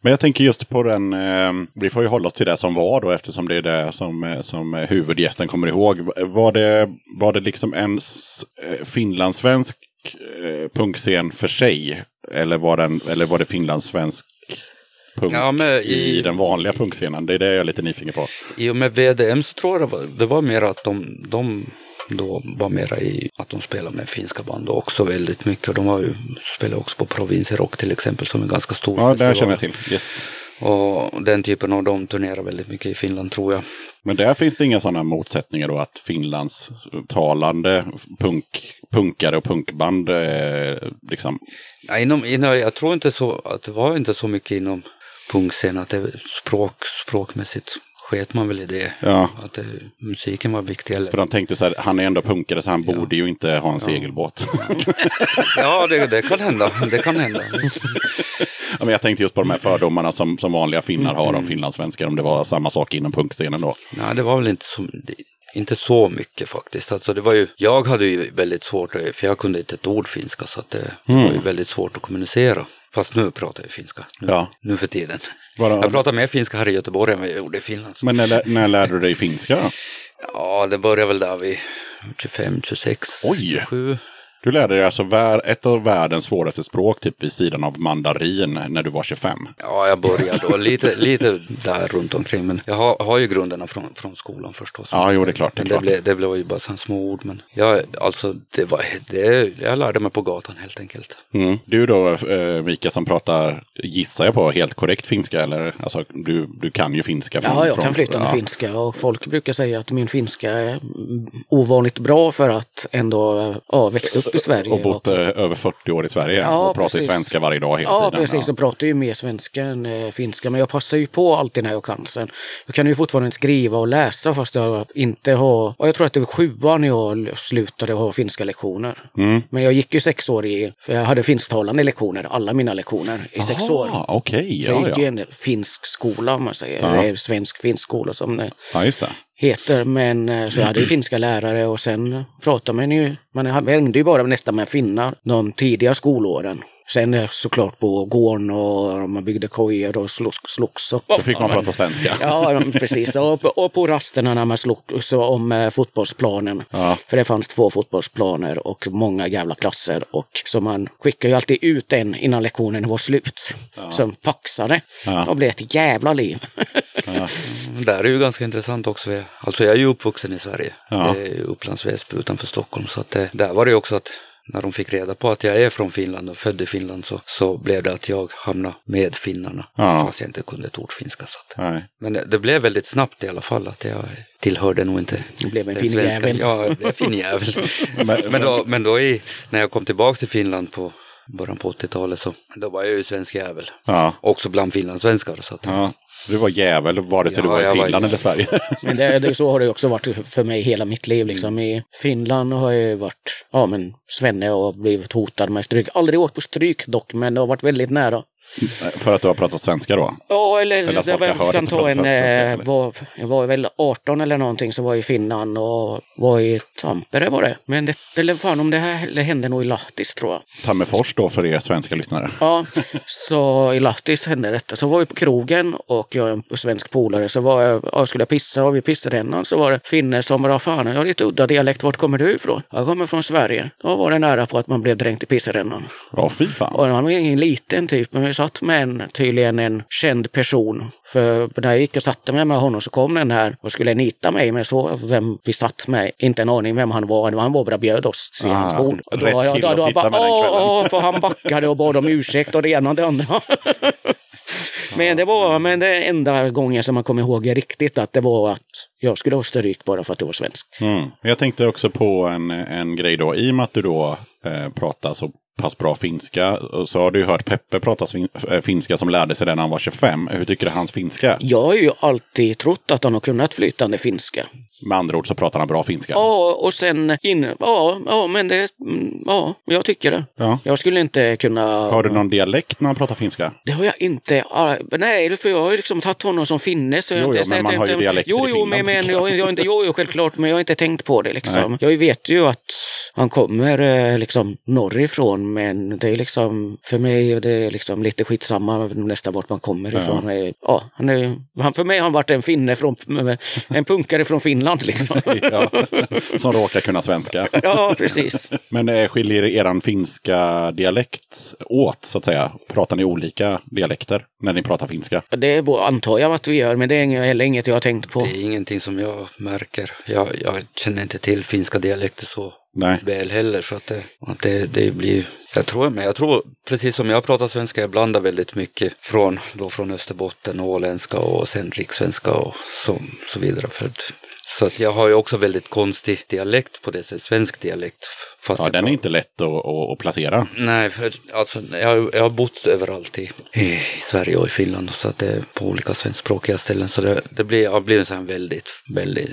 Men jag tänker just på den, eh, vi får ju hålla oss till det som var då eftersom det är det som, eh, som eh, huvudgästen kommer ihåg. Var det, var det liksom en finlandssvensk eh, punkscen för sig? Eller var, den, eller var det finlandssvensk punk Ja, men i... i- den vanliga punkscenen? Det är det jag är lite nyfiken på. I och med VDM så tror jag det var, det var mer att de, de då var mera i att de spelade med finska band också väldigt mycket. De har ju spelat också på Province Rock till exempel som är ganska stor Ja, det känner jag till. Yes. Och den typen av de turnerar väldigt mycket i Finland tror jag. Men där finns det inga sådana motsättningar då att Finlands talande punk, punkare och punkband eh, liksom Ja, inom, inom, jag tror inte så att det var inte så mycket inom punkscenen att det språk, språkmässigt sket man väl i det. Ja. Att det, musiken var viktig. Eller? För de tänkte så här, han är ändå punkare så han borde ju inte ha en segelbåt. Ja, det, det kan hända. Det kan hända. ja, men jag tänkte just på de här fördomarna som, som vanliga finnar har om finlandssvenskar, om det var samma sak inom punkscenen då. Nej, det var väl inte så, det- inte så mycket faktiskt. Alltså det var ju, jag hade ju väldigt svårt, för jag kunde inte ett ord finska så att det var ju väldigt svårt att kommunicera. Fast nu pratar jag finska, nu, Ja. nu för tiden. Bara- Jag pratar mer finska här i Göteborg än vad jag gjorde i Finland. Men när, när lärde du dig finska? Ja, det började väl där vid 25, 26, Oj. 27. Du lärde dig alltså ett av världens svåraste språk typ vid sidan av mandarin när du var 25. Ja, jag började då lite, lite där runt omkring. Men jag har, har ju grunderna från, från skolan förstås. Ja, jo, det är klart, det är Men klart. det, blev, det blev ju bara sådana små ord. Men jag, alltså, det var, det, jag lärde mig på gatan helt enkelt. Mm. Du då, eh, Mika, som pratar, gissar jag på, helt korrekt finska? Eller? Alltså, du, du kan ju finska. Från, Ja, jag från, kan flytande ja. finska och folk brukar säga att min finska är ovanligt bra för att ändå ja, växt upp i Sverige. Och bott eh, över 40 år i Sverige Ja, och pratar precis. svenska varje dag hela Ja, tiden. precis. Jag pratar ju mer svenska än eh, finska, men jag passar ju på alltid när jag kan sen. Jag kan ju fortfarande skriva och läsa fast jag inte har... Och jag tror att det var sjuan när jag slutade ha finska lektioner. Mm. Men jag gick ju sex år i... För jag hade finsktalande lektioner, alla mina lektioner i sex år. Okej, Så jag ja, gick ju ja. en finsk skola om man säger. Ja. Eller svensk-finsk skola som ja, just det. Heter. Men eh, så jag hade ju finska lärare och sen pratade man ju, man hängde ju bara nästan med finnar de tidiga skolåren. Sen såklart på gården och man byggde kojor och slogs. slogs och, Då fick man prata svenska. Ja, precis. Och, på- och på rasterna när man slogs om eh, fotbollsplanen. Ja. För det fanns två fotbollsplaner och många jävla klasser. Och så man skickade ju alltid ut en innan lektionen var slut. Som paxade. Ja. Och blev ett jävla liv. Där är ju ganska intressant också. Alltså jag är ju uppvuxen i Sverige. Ja. Det ju Upplands Väsby utanför Stockholm. Så att det, där var det ju också att när de fick reda på att jag är från Finland och född i Finland så, så blev det att jag hamnade med finnarna. Ja. Fast jag inte kunde ett ord finska. Så att. Nej. Men det, det blev väldigt snabbt i alla fall att jag tillhörde nog inte Du blev en finnjävel. Ja, jag blev finnjävel. Men- men, då, men då i, när jag kom tillbaka till Finland på början på 80-talet så då var jag ju svensk jävel. Ja. Också bland finlandssvenskar. Så att, Ja. Du var jävel vare sig Ja, du var i jag var Finland ju- eller Sverige. Men det, det, så har det också varit för mig hela mitt liv. Liksom. I Finland har jag varit ja, men, svenne och blivit hotad med stryk. Aldrig åkt på stryk dock, men det har varit väldigt nära. För att du har pratat svenska då? Ja, eller, Eller det var, jag kan ta en, svenska, eh, var, jag var väl 18 eller någonting så var jag i Finland och var i Tampere var det. Men det, eller fan om det här det hände nog i Lahtis tror jag. Tammerfors då för er svenska lyssnare. Ja, så i Lahtis hände detta. Så var vi på krogen och jag är en svensk polare. Så var jag, ja, skulle jag pissa och vid pissrännan så var det finne som bara fan, jag har lite udda dialekt. Vart kommer du ifrån? Jag kommer från Sverige. Då var det nära på att man blev dränkt i pissrännan. Ja, fy fan. Och han var ingen liten typ, men vi satt med en, tydligen en känd person. För när jag gick och satte mig med honom så kom den här och skulle nita mig, men så vem vi satt med, inte en aning vem han var. Han bara bjöd oss till Ah, hans bord. Och rätt kille att sitta med den "Åh, kvällen." åh", för han backade och bad om ursäkt och det ena och det andra. Men det var men det enda gången som man kommer ihåg riktigt att det var att jag skulle ha stryk bara för att jag var svensk. Mm. Jag tänkte också på en, en grej då. I och med att du då eh, pratar så pass bra finska så har du ju hört Peppe prata eh, finska som lärde sig det när han var 25. Hur tycker du hans finska är? Jag har ju alltid trott att han har kunnat flytande finska. Med andra ord så pratar han bra finska. Ja, och sen in, ja, ja, men det, mm, ja, jag tycker det. Ja. Jag skulle inte kunna... Har du någon dialekt när han pratar finska? Det har jag inte. ah, Nej, för jag har ju liksom tagit honom som finne. Så jag Jo, inte, jo, men jag man har ju dialekter Jo, i jo, Finland, men, men tänker jag, jag. jag, har inte, jo, jo, självklart, men jag har inte tänkt på det liksom. Nej. Jag vet ju att han kommer eh, liksom norrifrån, men det är liksom, för mig det är liksom lite skitsamma nästan vart man kommer ifrån. Eh, Ja, han är, han, för mig har han varit en finne från, en punkare från Finland liksom. Ja. Som råkar kunna svenska. Ja, precis. Men eh, skiljer eran finska dialekt åt, så att säga? Pratar ni olika dialekter när ni pratar finska? Det är, antar jag att vi gör, men det är inget- heller inget jag har tänkt på. Det är ingenting som jag märker. Jag, jag känner inte till finska dialekter så Nej. väl heller. Så att det, att det, det blir, jag tror, men jag tror, precis som jag pratar svenska, jag blandar väldigt mycket från, då från Österbotten, åländska och sen rikssvenska och så, så vidare. För att, så att jag har ju också väldigt konstig dialekt på det sättet, svensk dialekt. Fast Ja, den är inte lätt att, att, placera. Nej, för alltså, jag, jag har bott överallt i, i Sverige och i Finland så att det är på olika svenskspråkiga ställen. Så det, det blir, jag blir en väldigt, väldigt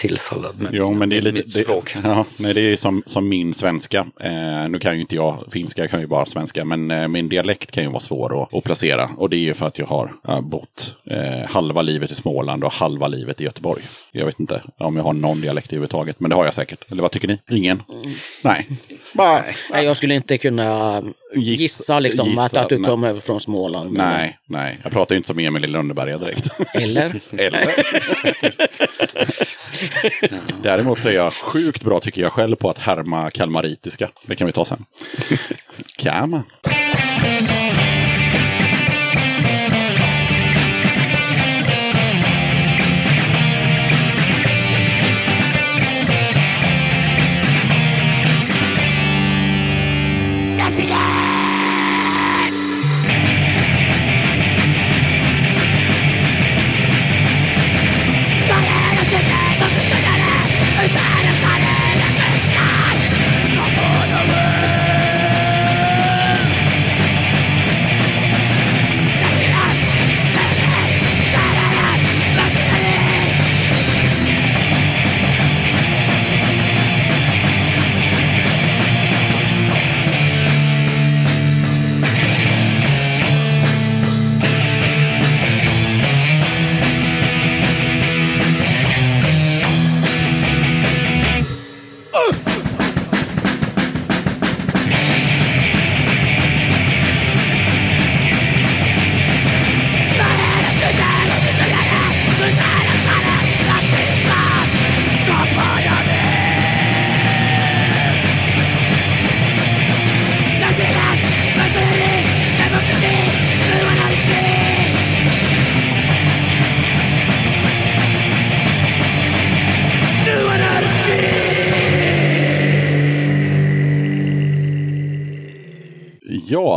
sillsallad med, Jo, men det är lite... mitt Det, språk. ja, nej, det är som, som min svenska. Eh, nu kan ju inte jag finska, jag kan ju bara svenska. Men eh, min dialekt kan ju vara svår att, att placera. Och det är ju för att jag har eh, bott eh, halva livet i Småland och halva livet i Göteborg. Jag vet inte om jag har någon dialekt överhuvudtaget. Men det har jag säkert. Eller vad tycker ni? Ingen? Nej. Bara, Nej, jag skulle inte kunna Giss- gissa liksom gissa, att, att du nej. kommer från Småland. nej, nej. Jag pratar ju inte som Emil i Lönneberga direkt. Eller? Eller? Däremot så är jag sjukt bra tycker jag själv på att härma kalmaritiska. Det kan vi ta sen. Kama.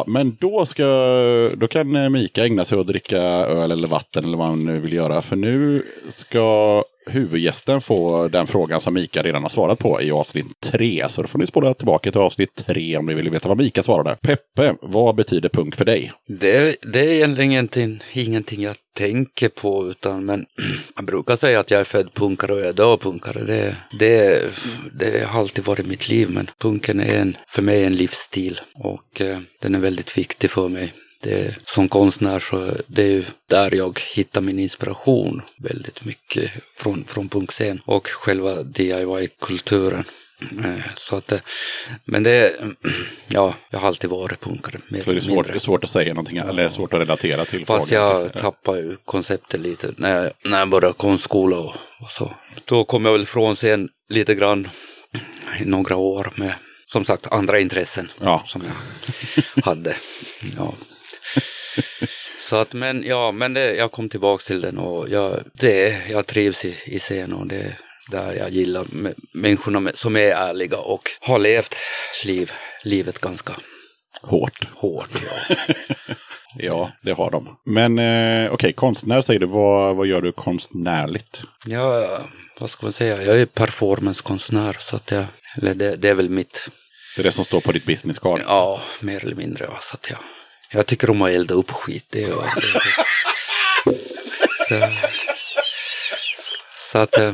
Men då, ska, då kan eh, Mika ägna sig åt att dricka öl eller vatten eller vad han nu vill göra. För nu ska huvudgästen få den frågan som Mika redan har svarat på i avsnitt 3. Så då får ni spola tillbaka till avsnitt 3 om ni vill veta vad Mika svarade. Peppe, vad betyder punk för dig? Det, det är egentligen ingenting, ingenting jag tänker på, utan men jag brukar säga att jag är född punkare och jag är död punkare. Det, det, det har alltid varit mitt liv, men punken är en, för mig en livsstil och eh, den är väldigt viktig för mig. Det, som konstnär så det är ju där jag hittar min inspiration väldigt mycket från, från punkscen och själva DIY-kulturen. Eh, Så att, eh, men det, ja, jag har alltid varit punkare. Mer Så det är svårt, mindre. det är svårt att säga någonting, eller svårt att relatera till Fast jag tappade ju konceptet lite när jag, när jag började konstskola och, och så. Då kom jag väl från scen lite grann i några år med som sagt andra intressen Ja. som jag hade. Ja. Så att, men ja, men det, jag kom tillbaks till den och jag, det, jag trivs i, i scen och det är där jag gillar mä- människorna som är ärliga och har levt liv, livet ganska Hårt. hårt. Ja. Ja, det har de. Men eh, okej, konstnär säger du. Vad, vad gör du konstnärligt? Ja, vad ska man säga, jag är performancekonstnär så att jag, eller det, det är väl mitt, Det är det som står på ditt businesscard. ja, mer eller mindre. Så att jag, jag tycker om att elda upp skit. Det, är jag-. Så, så att, eh,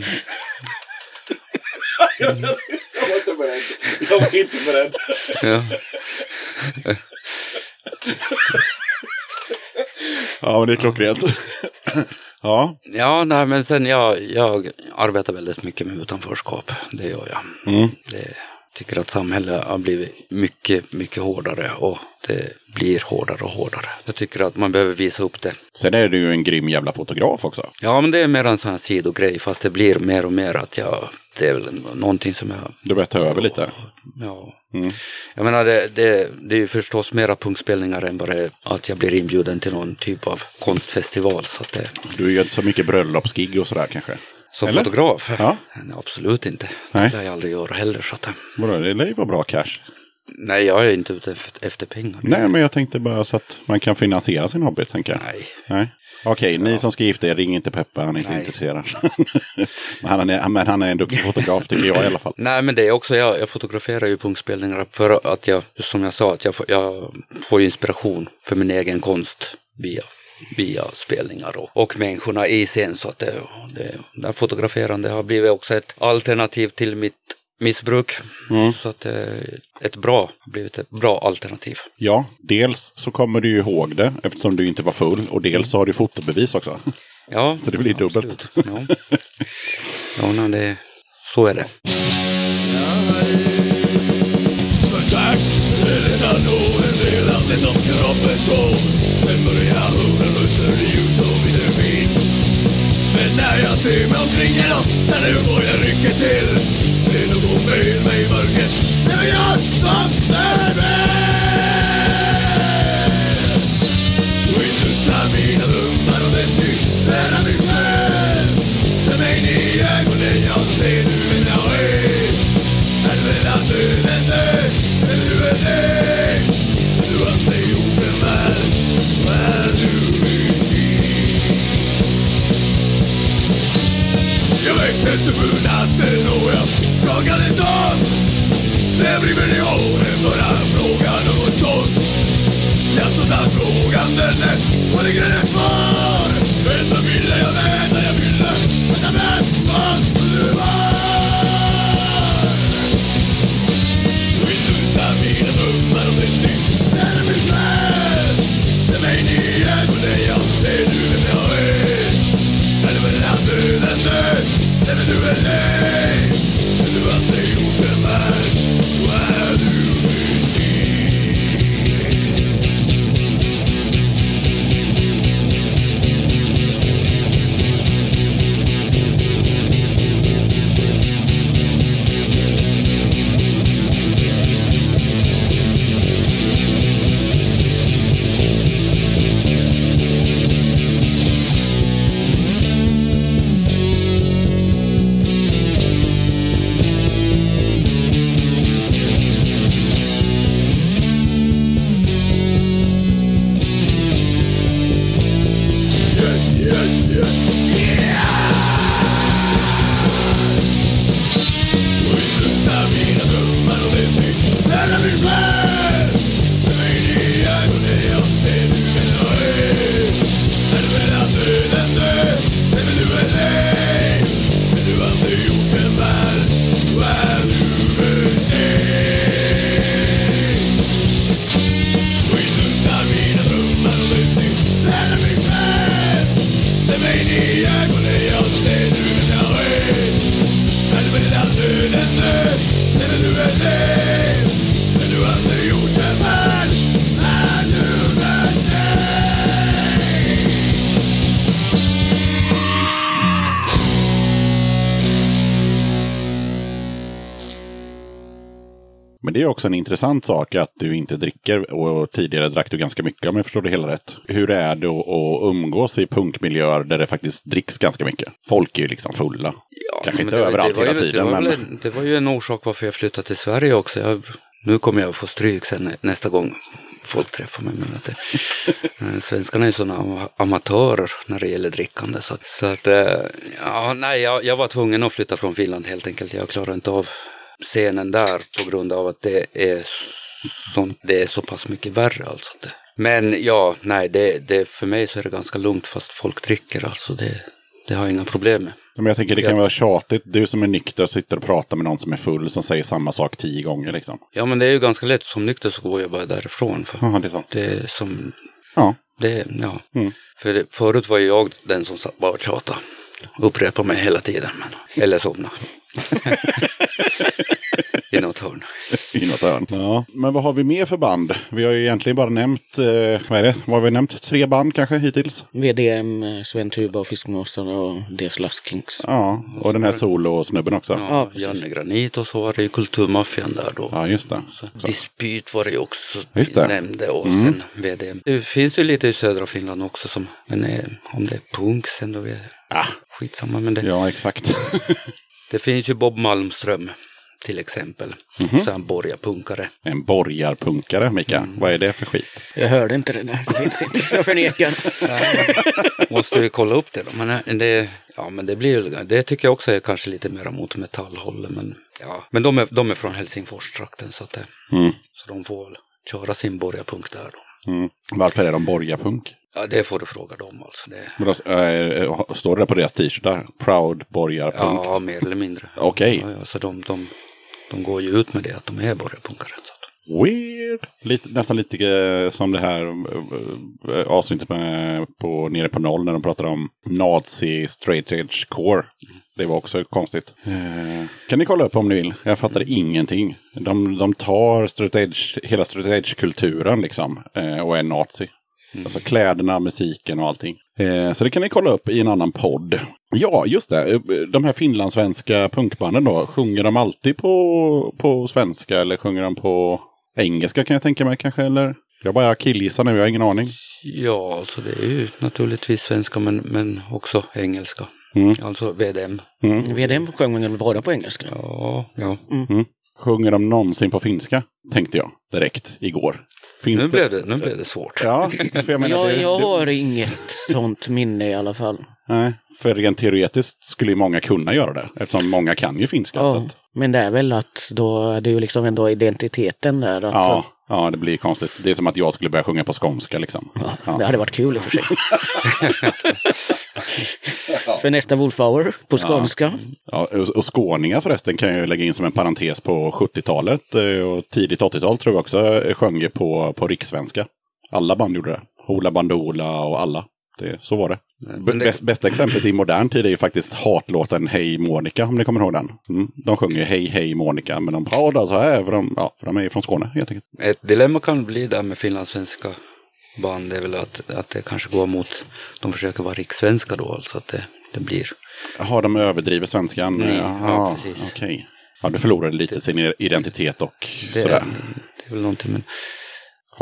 Jag var inte beredd. Jag var inte beredd. ja, Ja, men det är klockrent. ja, ja, nej men sen jag, jag arbetar väldigt mycket med utanförskap. Det gör jag. Mm. Det, tycker att samhället har blivit mycket, mycket hårdare och det blir hårdare och hårdare. Jag tycker att man behöver visa upp det. sen är du ju en grym jävla fotograf också. Ja, men det är mer en sån här sidogrej, fast det blir mer och mer att jag, det är väl någonting som jag, Du börjar ta över lite. ja. Mm. Jag menar, det, det, det är ju förstås mera punkspelningar än bara att jag blir inbjuden till någon typ av konstfestival. Så att det, Du gör inte så mycket bröllopsgig och sådär kanske? Som Eller? fotograf? Ja. Nej, absolut inte. Nej. Det lär jag aldrig göra heller. Så att, Vadå, det lär ju vara bra cash. nej, jag är inte ute efter, pengar. Nej, men jag tänkte bara så att man kan finansiera sin hobby, tänker jag. Nej. Nej. Okej, ni som ska gifta er, ring inte Peppe, han är inte Nej. intresserad. men, han är, men han är en duktig fotograf, tycker jag i alla fall. Nej, men det är också, jag, jag fotograferar ju punkspelningar för att jag, som jag sa, att jag, får- jag får inspiration för min egen konst via, via spelningar och, och människorna i scen. Så att det, det, det fotograferande har blivit också ett alternativ till mitt missbruk. Så att det är ett bra, har blivit ett bra alternativ. Ja, dels så kommer du ju ihåg det eftersom du inte var full och dels så har du fotobevis också. Ja, Så det blir dubbelt. Ja, ja nej, det, så är det. Tack, det är en del av det som kroppen tål Sen börjar när jag ser mig omkring idag När nu går jag rycker till. Det är något fel med mig väcktes natten och jag skakades av Det brinner håret för bara frågan något sånt Jag stod där frågande när, och ligger den kvar Vänta ville jag vänta jag ville Vänta ville. Eller också en intressant sak att du inte dricker och tidigare drack du ganska mycket om jag förstår det hela rätt. Hur är det att umgås i punkmiljöer där det faktiskt dricks ganska mycket? Folk är ju liksom fulla. Kanske men inte det, överallt det hela ju, tiden det var, men... väl, det var ju en orsak varför jag flyttade till Sverige också. Jag, nu kommer jag få stryk sen nä- nästa gång folk träffar mig. Men att det, svenskarna är sådana amatörer när det gäller drickande. Så så att eh, ja, nej, jag, jag var tvungen att flytta från Finland helt enkelt. Jag klarar inte av scenen där på grund av att det är så, det är så pass mycket värre alltså. Det. Men ja, nej, det, det, för mig så är det ganska lugnt fast folk dricker alltså. Det, det har jag inga problem med. Men jag tänker det kan Ja. vara tjatigt. Du som är nykter sitter och pratar med någon som är full som säger samma sak tio gånger liksom. Ja, men det är ju ganska lätt. Som nykter så går jag bara därifrån. För Ja, det är sant. det är som, Ja. det, ja. Mm. För det, förut var jag den som satt bara och tjatade. Upprepade mig hela tiden. Men, eller somna. I något hörn. I något hörn. Ja. Men vad har vi mer för band? Vi har ju egentligen bara nämnt, eh, vad är det? Vad har vi nämnt? Tre band kanske hittills? VDM, Sven Tuba och Fiskmåsar och DS Laskings. Ja, och den här solo-snubben också. Ja, Ja. Janne Granit och så var det ju Kulturmaffian där då. just det. Så, dispyt var det ju också Just det. nämnde och sen VDM. Det finns ju lite i södra Finland också som, men eh, om det är punk sen då är Ah, skitsamma. Men det, ja, exakt. det finns ju Bob Malmström till exempel. Så han borgarpunkare. en borgarpunkare, Mika. Vad är det för skit? Jag hörde inte det där. Det finns inte. Jag förnekar. Måste vi kolla upp det då. Men eh, det, ja, men det blir ju, det tycker jag också är kanske lite mer mot metallhållet. Men, ja. men de, är, de är från Helsingfors-trakten så, att det, Mm. så de får väl köra sin borgarpunk där då. Mm. Varför är de borgarpunk? Ja, det får du fråga dem alltså. Det, Men då, eh, står det på deras t-shirtar? Proud borgarpunk? ja, mer eller mindre. Okej. Ja, ja, så de, de, de går ju ut med det att de är borgarpunkare. Weird. Lite, nästan lite eh, som det här eh, eh, avsnittet med, på, nere på noll när de pratade om nazi straight edge core. Det var också konstigt. Kan ni kolla upp om ni vill? Jag fattade ingenting. De, de tar straight edge, hela straight edge-kulturen liksom och är nazi. Alltså kläderna, musiken och allting. Så det kan ni kolla upp i en annan podd. Ja, just det. Eh, De här finlandssvenska punkbanden då. Sjunger de alltid på, på svenska eller sjunger de på engelska kan jag tänka mig kanske? Eller? Jag bara killgissar nu, jag har ingen aning. Ja, alltså det är ju naturligtvis svenska men, men också engelska. Mm. Alltså VDM. VDM sjöng väl bara på engelska? Ja, ja. Sjunger de någonsin på finska? Tänkte jag direkt igår. Finns Nu, det- blev det, nu blev det svårt. Ja, för jag menar... Jag, det- jag det- har inget sånt minne i alla fall. Nej, för rent teoretiskt skulle ju många kunna göra det. Eftersom många kan ju finska. Så Ja, men det är väl att då är det ju liksom ändå identiteten där. Att, ja, ja, det blir konstigt. Det är som att jag skulle börja sjunga på skånska liksom. Det Ja. hade varit kul i och för sig. för nästa Wolfhour på skånska. Ja, och, och skåningar förresten kan jag lägga in som en parentes på 70-talet eh, och tidigt 80-tal tror jag också eh, sjöng på, på rikssvenska. Alla band gjorde det. Hoola Bandoola och alla. Det, så var det. Det- Bäst, bästa exemplet i modern tid är ju faktiskt hatlåten Hej Monica, om ni kommer ihåg den. Mm. De sjunger ju Hej Hej Monica, men de pratar så här, för de, ja, för de är ju från Skåne helt enkelt. Ett dilemma kan bli där med finlandssvenska band, det är väl att, att det kanske går mot, de försöker vara rikssvenska då, alltså att det, det blir. Jaha, de överdriver svenskan? Nej, Jaha, ja, precis. Okej. Ja, du förlorade lite sin identitet och Det, sådär. det är väl någonting, men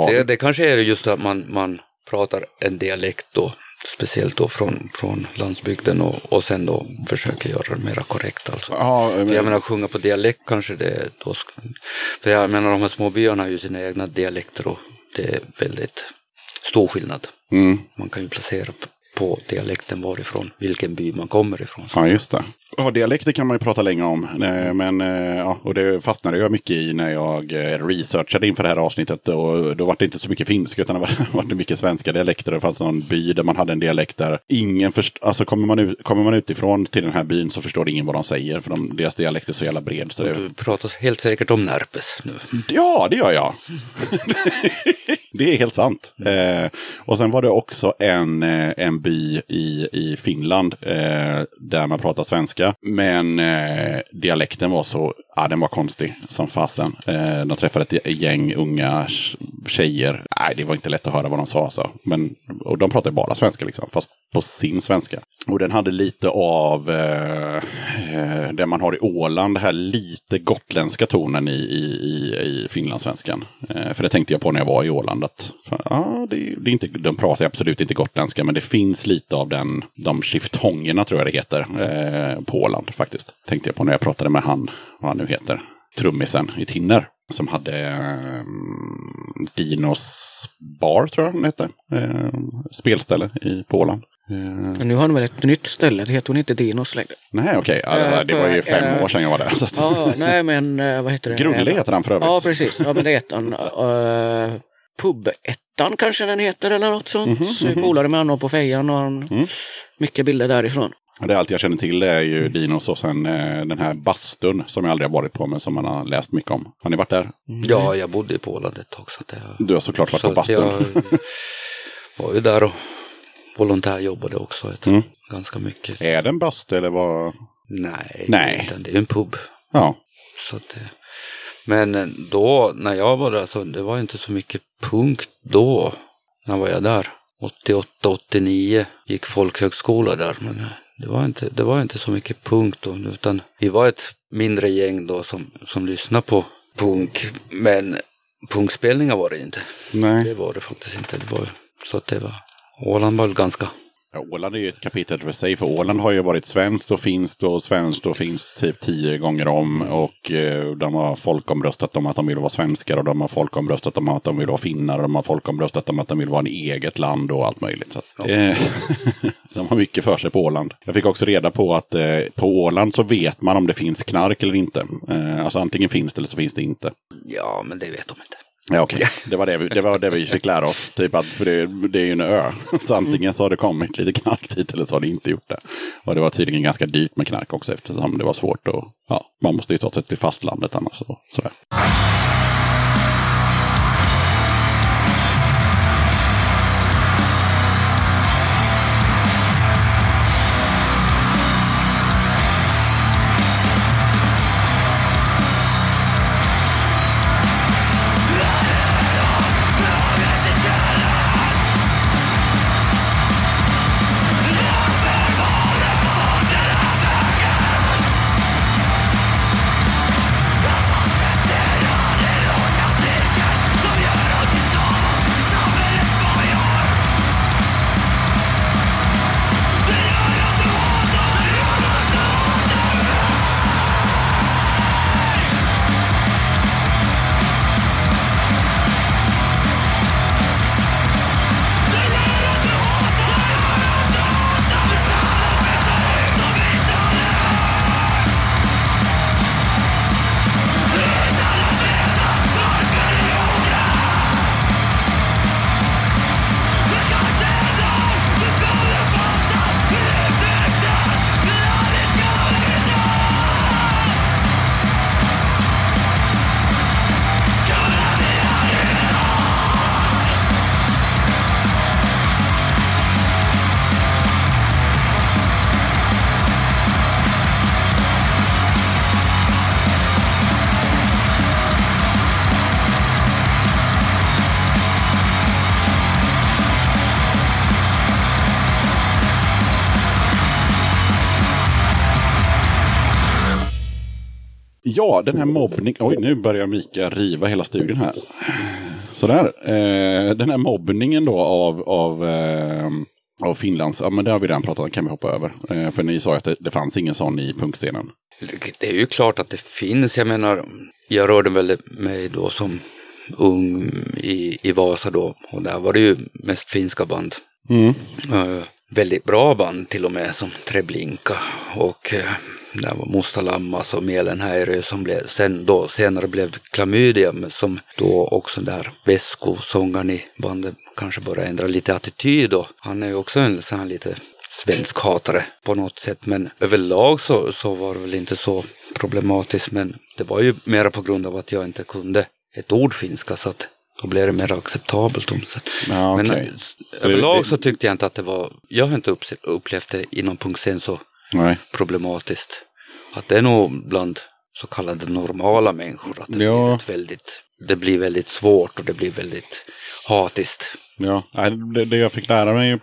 det, det kanske är just att man, man pratar en dialekt då, speciellt då från, från landsbygden och, och sen då försöker göra det mera korrekt alltså. Ja, För jag men, menar sjunga på dialekt kanske det då, för jag menar de här små byarna har ju sina egna dialekter och det är väldigt stor skillnad. mm, Man kan ju placera på dialekten varifrån, vilken by man kommer ifrån. Ja, just det. Ja, dialekter kan man ju prata länge om. Eh, Men, eh, ja, och det fastnade jag mycket i när jag eh, researchade inför det här avsnittet. Och då var det inte så mycket finska, utan det var, mycket svenska dialekter. Det fanns någon by där man hade en dialekt där ingen först, alltså kommer man, ut, kommer man utifrån till den här byn så förstår ingen vad de säger. För de, deras dialekt är så jävla bred. Så det, Du pratar helt säkert om Närpes nu. Ja, det gör jag. det är helt sant. Eh, och sen var det också en, en by i, i Finland eh, där man pratar svenska. Men eh, dialekten var så, ja den var konstig som fasen. Eh, de träffade ett gäng unga tjejer. Nej, det var inte lätt att höra vad de sa. Så. Men, och de pratade bara svenska liksom, fast på sin svenska. Och den hade lite av eh, eh, det man har i Åland, det här lite gotländska tonen i, i, i, i finlandssvenskan. Eh, för det tänkte jag på när jag var i Åland. Att, för, ja, det, det är inte, de pratar absolut inte gotländska, men det finns lite av den, de shiftongerna, tror jag det heter, eh, på Åland faktiskt. Tänkte jag på när jag pratade med han, vad han nu heter, trummisen i Tinner. Som hade eh, Dinos bar, tror jag den hette. Eh, spelställe i, på Åland. Eh, nu har de väl ett nytt ställe, det heter hon inte Dinos längre. Nej, okej. Ja, det, var- det var ju fem Eh, år sedan jag var där. Att... Ja, nej men eh, vad heter det? Grulle heter han för övrigt. Ja, precis. Ja, men det heter han. Uh, Pub-ettan kanske den heter eller något sånt. Mhm, Så jag är polare med honom på fejan och han, Mm. mycket bilder därifrån. Det allt jag känner till är ju Dinos och sen eh, den här bastun som jag aldrig har varit på men som man har läst mycket om. Har ni varit där? Ja, jag bodde på Åland ett tag. Så jag, Du har såklart varit så på att jag bastun. var ju där och volontärjobbade också ett, Mm. ganska mycket. Är det en bastu eller vad? Nej, Nej. det är en pub. Ja. Så att, det- men eh, då, när jag var där, så det var inte så mycket punk då. När var jag där? 88, 89 gick folkhögskola där. Men eh, det var inte, det var inte så mycket punk då, utan vi var ett mindre gäng då som, som lyssnade på punk. Men punkspelningar var det inte. Det Nej. var det faktiskt inte. Det var, så att det var, Åland var ganska Ja, Åland är ju ett kapitel för sig. För Åland har ju varit svenskt och finskt och svenskt och finskt typ tio gånger om. Och eh, de har folkomröstat om att de vill vara svenskar och de har folkomröstat om att de vill vara finnar. Och de har folkomröstat om att de vill vara en eget land och allt möjligt. Så att, eh, de har mycket för sig på Åland. Jag fick också reda på att eh, på Åland så vet man om det finns knark eller inte. Eh, alltså antingen finns det eller så finns det inte. Ja, men det vet de inte. Ja, okej. Det, var det, vi, det var det vi fick lära oss. Typ att, för det, det är ju en ö. Så antingen så har det kommit lite knark dit eller så har det inte gjort det. Och det var tydligen ganska dyrt med knark också eftersom det var svårt att... Ja, man måste ju ta sig till fastlandet annars. Och sådär. Ja, den här mobbning... Oj, nu börjar Mika riva hela studion här. Sådär. Eh, den här mobbningen då av, av, eh, av Finlands... Ja, men det har vi redan pratat om, kan vi hoppa över. Eh, för ni sa ju att det, det fanns ingen sån i punkscenen. Det är ju klart att det finns. Jag menar, jag rörde väl mig då som ung i, i Vasa då. Och där var det ju mest finska band. Eh, väldigt bra band till och med som Treblinka och där var Musta Lammas och Mielenhäirö som blev, sen då senare blev Klamydia men som då också där Vesko, sångaren i bandet, kanske började ändra lite attityd och han är ju också en sån här lite svensk hatare på något sätt men överlag så, så var det väl inte så problematiskt men det var ju mera på grund av att jag inte kunde ett ord finska så att då blev det mer acceptabelt. Ja, Men okej. eh, Så det- överlag det- så tyckte jag inte att det var, jag har inte upplevt det inom punktscen så Nej. problematiskt. Att det är nog bland så kallade normala människor att det, Ja. blir, ett väldigt, det blir väldigt svårt och det blir väldigt hatiskt. Ja, det, det jag fick lära mig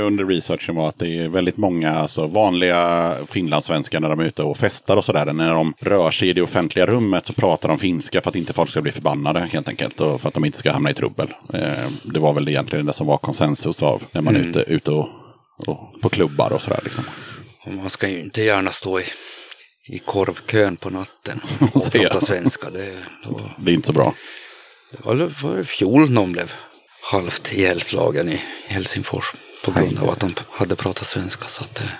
under researchen var att det är väldigt många alltså, vanliga finlandssvenskar när de är ute och festar och sådär. När de rör sig i det offentliga rummet så pratar de finska för att inte folk ska bli förbannade helt enkelt. Och för att de inte ska hamna i trubbel. Eh, det var väl egentligen det som var konsensus av när man är ute, ute och, och på klubbar och sådär. Liksom. Och man ska ju inte gärna stå i, i korvkön på natten och prata svenska. Det, då, Det är inte så bra. det var, var i fjol någon blev halvt ihjälslagen i Helsingfors på grund av att de hade pratat svenska. Så att det,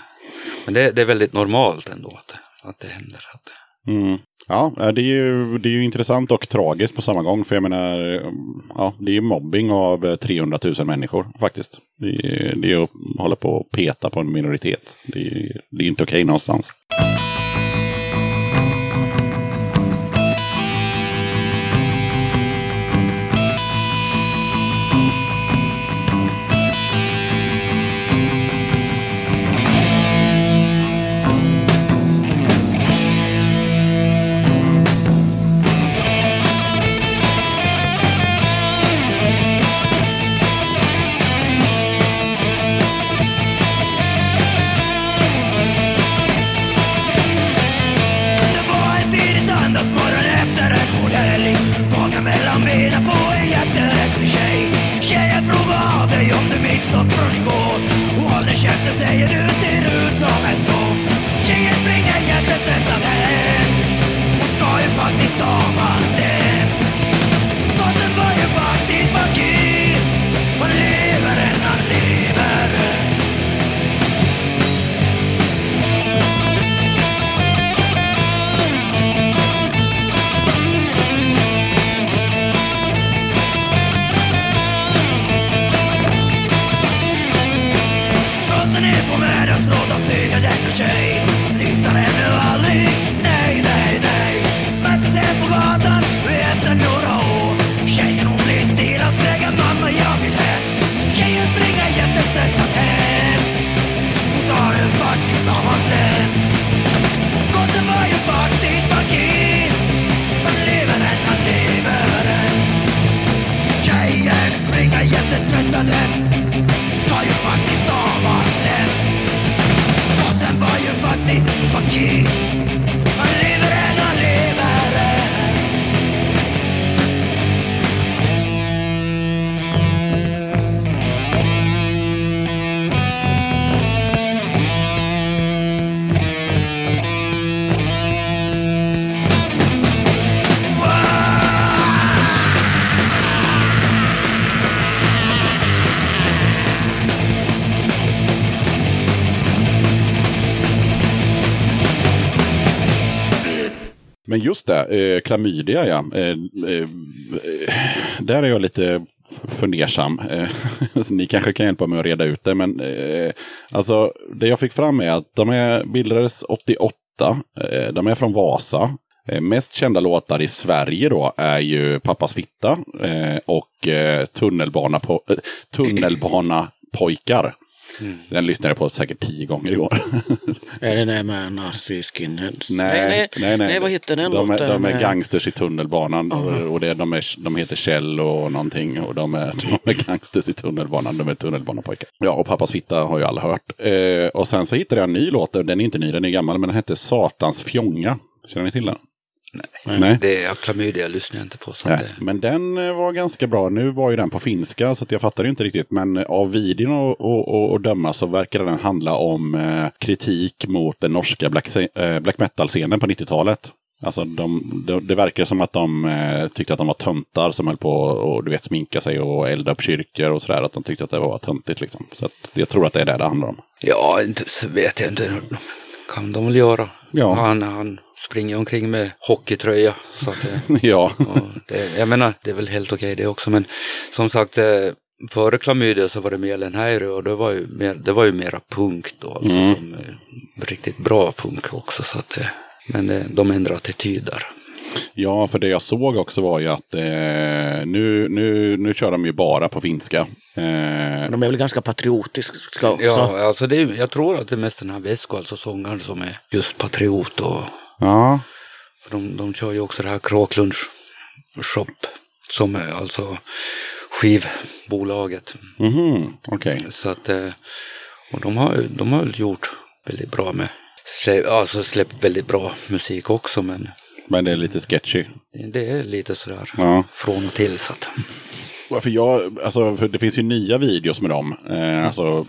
men det, det är väldigt normalt ändå att det, att det händer. Att det, Mm. Ja, det är, ju, det är ju intressant och tragiskt på samma gång. För jag menar, ja, det är ju mobbing av 300 000 människor faktiskt. Det är, det är att hålla på och peta på en minoritet. Det är, det är inte okej någonstans. Något Och håll dig käften säger du ser ut som ett fån Tjejen springer jättestressad hem. Hon ska ju faktiskt av hans Stressade, Ska ju faktiskt av hans snäll. Gossen var ju faktiskt fakir Men just det, eh, klamydia ja. Eh, eh, eh där är jag lite fundersam. Eh, så ni kanske kan hjälpa mig att reda ut det. Men eh, alltså, det jag fick fram är att de är, bildades 88. Eh, de är från Vasa. Eh, mest kända låtar i Sverige då är ju Pappas fitta eh, och eh, tunnelbana eh, pojkar. Tunnelbana-pojkar. Den lyssnade jag på säkert tio gånger igår. Är det där med nazi-skinheads? Nej, nej, nej. nej, vad heter den de är, de är med- gangsters i tunnelbanan och, och det, de, är, de heter Kjell och någonting och de är, de är gangsters i tunnelbanan. De är tunnelbanepojkar. Ja, och Pappas fitta har ju alla hört. Eh, och sen så hittade jag en ny låt, den är inte ny, den är gammal, men den hette Satans fjonga. Känner ni till den? Nej. Det är klamydia lyssnar jag inte på. Nej, det, men den eh, var ganska bra. Nu var ju den på finska så jag fattade inte riktigt. Men eh, av videon och, och, och, och döma så verkar den handla om eh, kritik mot den norska black, eh, black metal-scenen på 90-talet. Alltså de, de, det verkar som att de eh, tyckte att de var töntar som höll på och du vet sminka sig och elda upp kyrkor och sådär. Att de tyckte att det var töntigt liksom. Så att jag tror att det är det det handlar om. ja, inte, vet jag inte. Kan de väl göra. Ja. Han, han springer omkring med hockeytröja. Så att det, ja. det, jag menar, det är väl helt okej det också. Men som sagt, eh, före klamydia så var det Mielenhäiri och det var ju, mer, det var ju mera punk då. Alltså, Mm. som, eh, riktigt bra punk också. Så att, eh, men eh, de ändrar attityder. Ja, för det jag såg också var ju att eh, nu, nu, nu kör de ju bara på finska. Eh, De är väl ganska patriotiska också. Ja, alltså det är, jag tror att det är mest den här Vesko, alltså sångaren som är just patriot. Och, ja, de, de kör ju också det här Kråklunds shop. Som är alltså skivbolaget. mhm, okej. Så att, eh, och de har, de har gjort väldigt bra med, alltså släppt väldigt bra musik också men Men det är lite sketchy. det är lite sådär Ja. från och till. Så att, För jag, alltså, för det finns ju nya videos med dem. Eh, alltså v-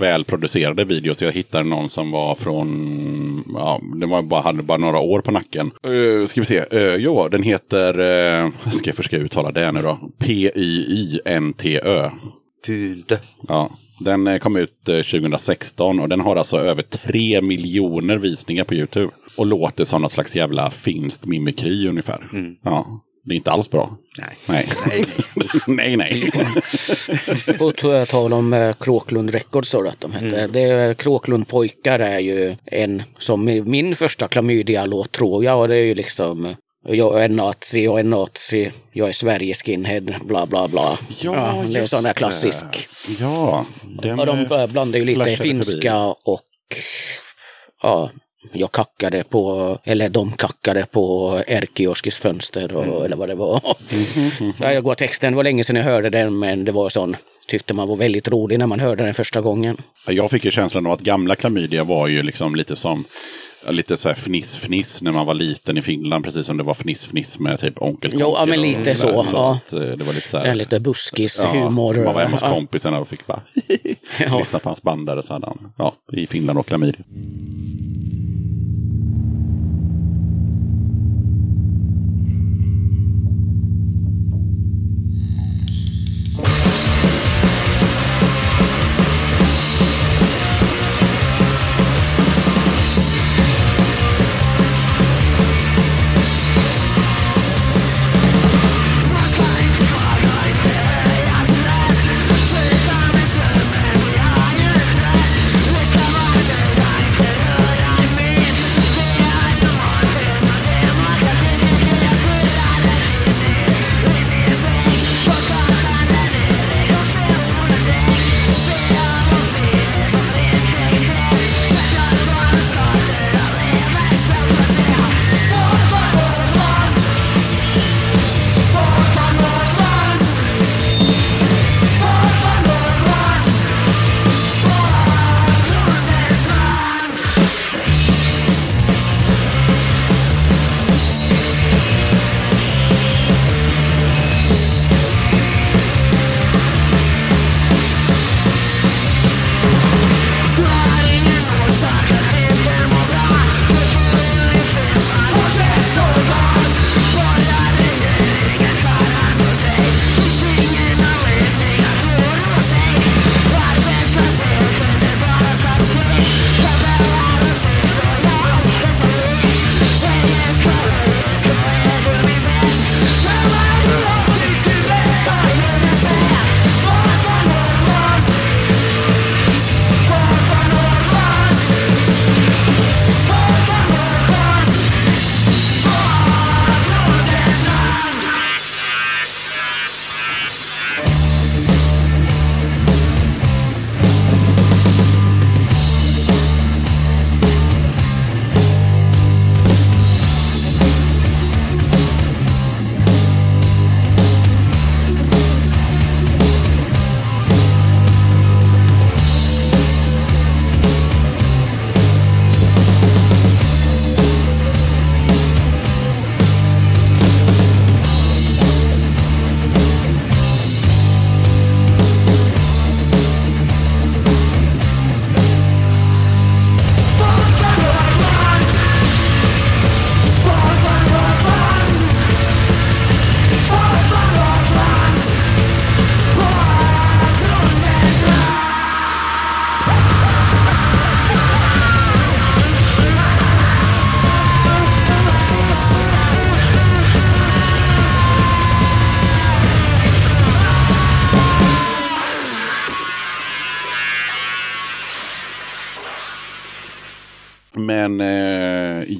välproducerade videos. Jag hittade någon som var från, ja, den var bara, hade bara några år på nacken. Uh, ska vi se, uh, jo, den heter, uh, ska jag försöka uttala det nu då? P-Y-Y-N-T-Ö. Pynte. Ja, den kom ut eh, 2016 och den har alltså över tre miljoner visningar på YouTube. Och låter som något slags jävla finskt mimikry ungefär. Ja, det är inte alls bra. Nej. Nej, Nej, nej, nej. nej. På t- tal om eh, Kråklund Records så att de hette. Det, är- Kråklund pojkar är ju en som i min första klamydia-låt tror jag. Och det är ju liksom eh, jag är nazi, jag är nazi, jag är Sverige-skinhead, bla bla bla. det är sån där klassisk. Ja, Och de eh, blandar ju lite finska och ja, jag kackade på, eller de kackade på Erkioskis fönster och, Mm. eller vad det var. Ja, jag går texten, det var länge sedan jag hörde den men det var sån, tyckte man var väldigt rolig när man hörde den första gången. Jag fick ju känslan av att gamla klamydia var ju liksom lite som Lite så här fniss-fniss när man var liten i Finland, precis som det var fniss-fniss med typ Onkel Jo, ja, men lite sådär. så, ja. eh, det var lite så här, En lite buskis-humor. Ja, man var hemma hos Ja. kompisarna och fick bara lyssna på hans bandare. Så han, ja, i Finland och klamydia.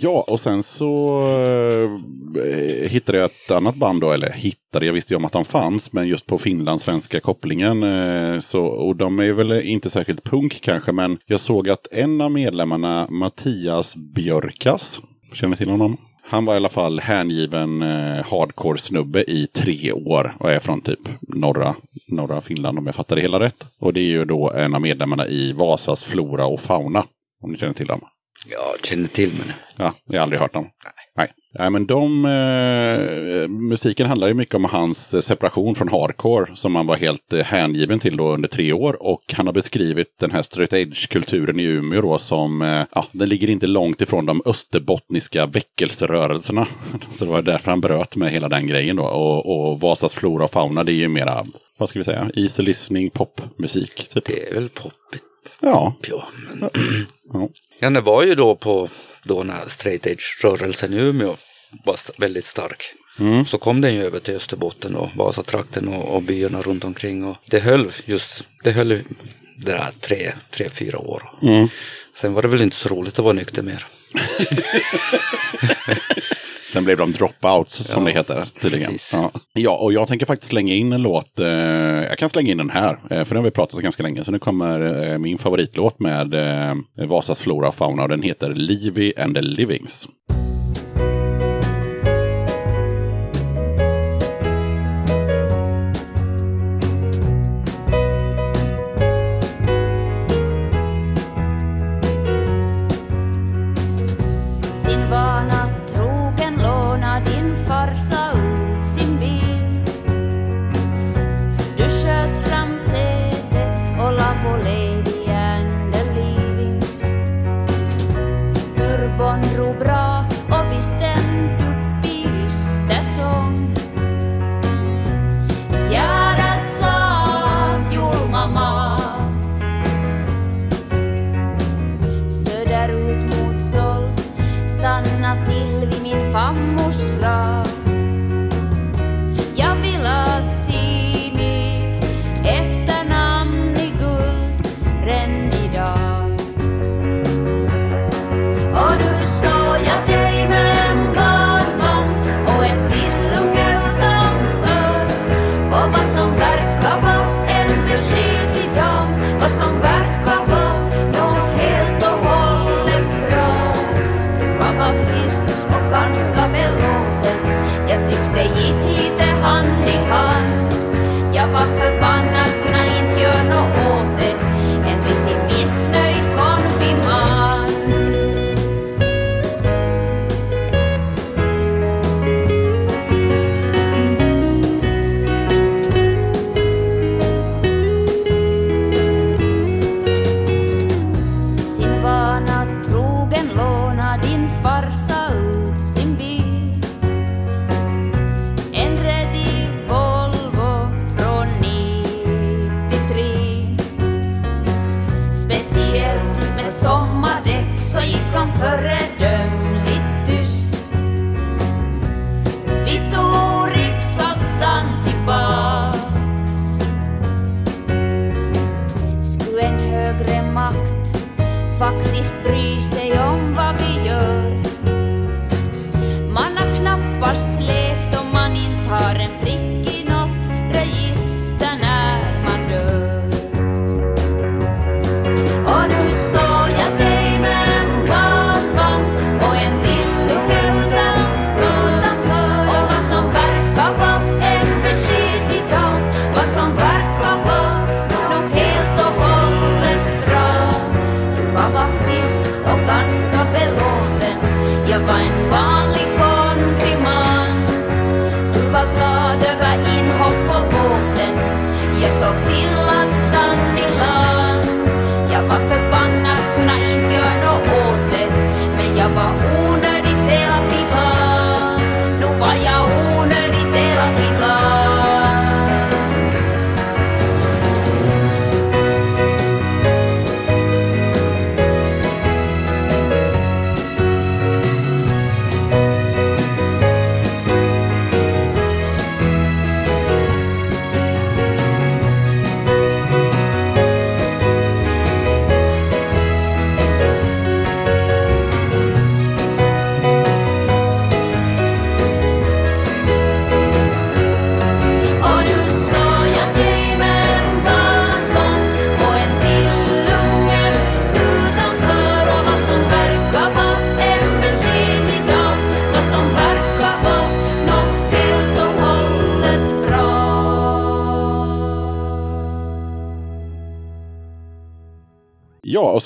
Ja, och sen så eh, hittade jag ett annat band då, eller hittade, jag visste ju om att de fanns, men just på finlandssvenska kopplingen. Eh, så, och de är väl inte särskilt punk kanske, men jag såg att en av medlemmarna, Mattias Björkas, känner ni till honom? Han var i alla fall hängiven eh, hardcore-snubbe i tre år och är från typ norra, norra Finland om jag fattar det hela rätt. Och det är ju då en av medlemmarna i Vasas Flora och Fauna. Om ni känner till dem. Jag känner till men Ja, jag har aldrig hört dem. Nej. Nej, men de, eh, musiken handlar ju mycket om hans separation från hardcore som han var helt eh, hängiven till då under tre år. Och han har beskrivit den här straight edge-kulturen i Umeå då som, eh, ja, den ligger inte långt ifrån de österbottniska väckelserörelserna. Så det var därför han bröt med hela den grejen då. Och, och Vasas flora och fauna, det är ju mera, vad ska vi säga, easy listening, popmusik. Typ. det är väl poppigt. Ja, Ja, men ja. Ja, det var ju då på då när straight edge-rörelsen i Umeå var väldigt stark. Så kom den ju över till Österbotten och Vasatrakten och, och byarna runt omkring. Och det höll just, det höll där tre, tre, fyra år. Sen var det väl inte så roligt att vara nykter mer. Sen blev de dropouts som Ja, det heter tydligen. Ja. ja, och jag tänker faktiskt slänga in en låt. Eh, jag kan slänga in den här, eh, för den har vi pratat ganska länge. Så nu kommer eh, min favoritlåt med eh, Vasas Flora och Fauna och den heter Livy and the Livings. högre makt. Faktiskt bryr sig om vad vi gör.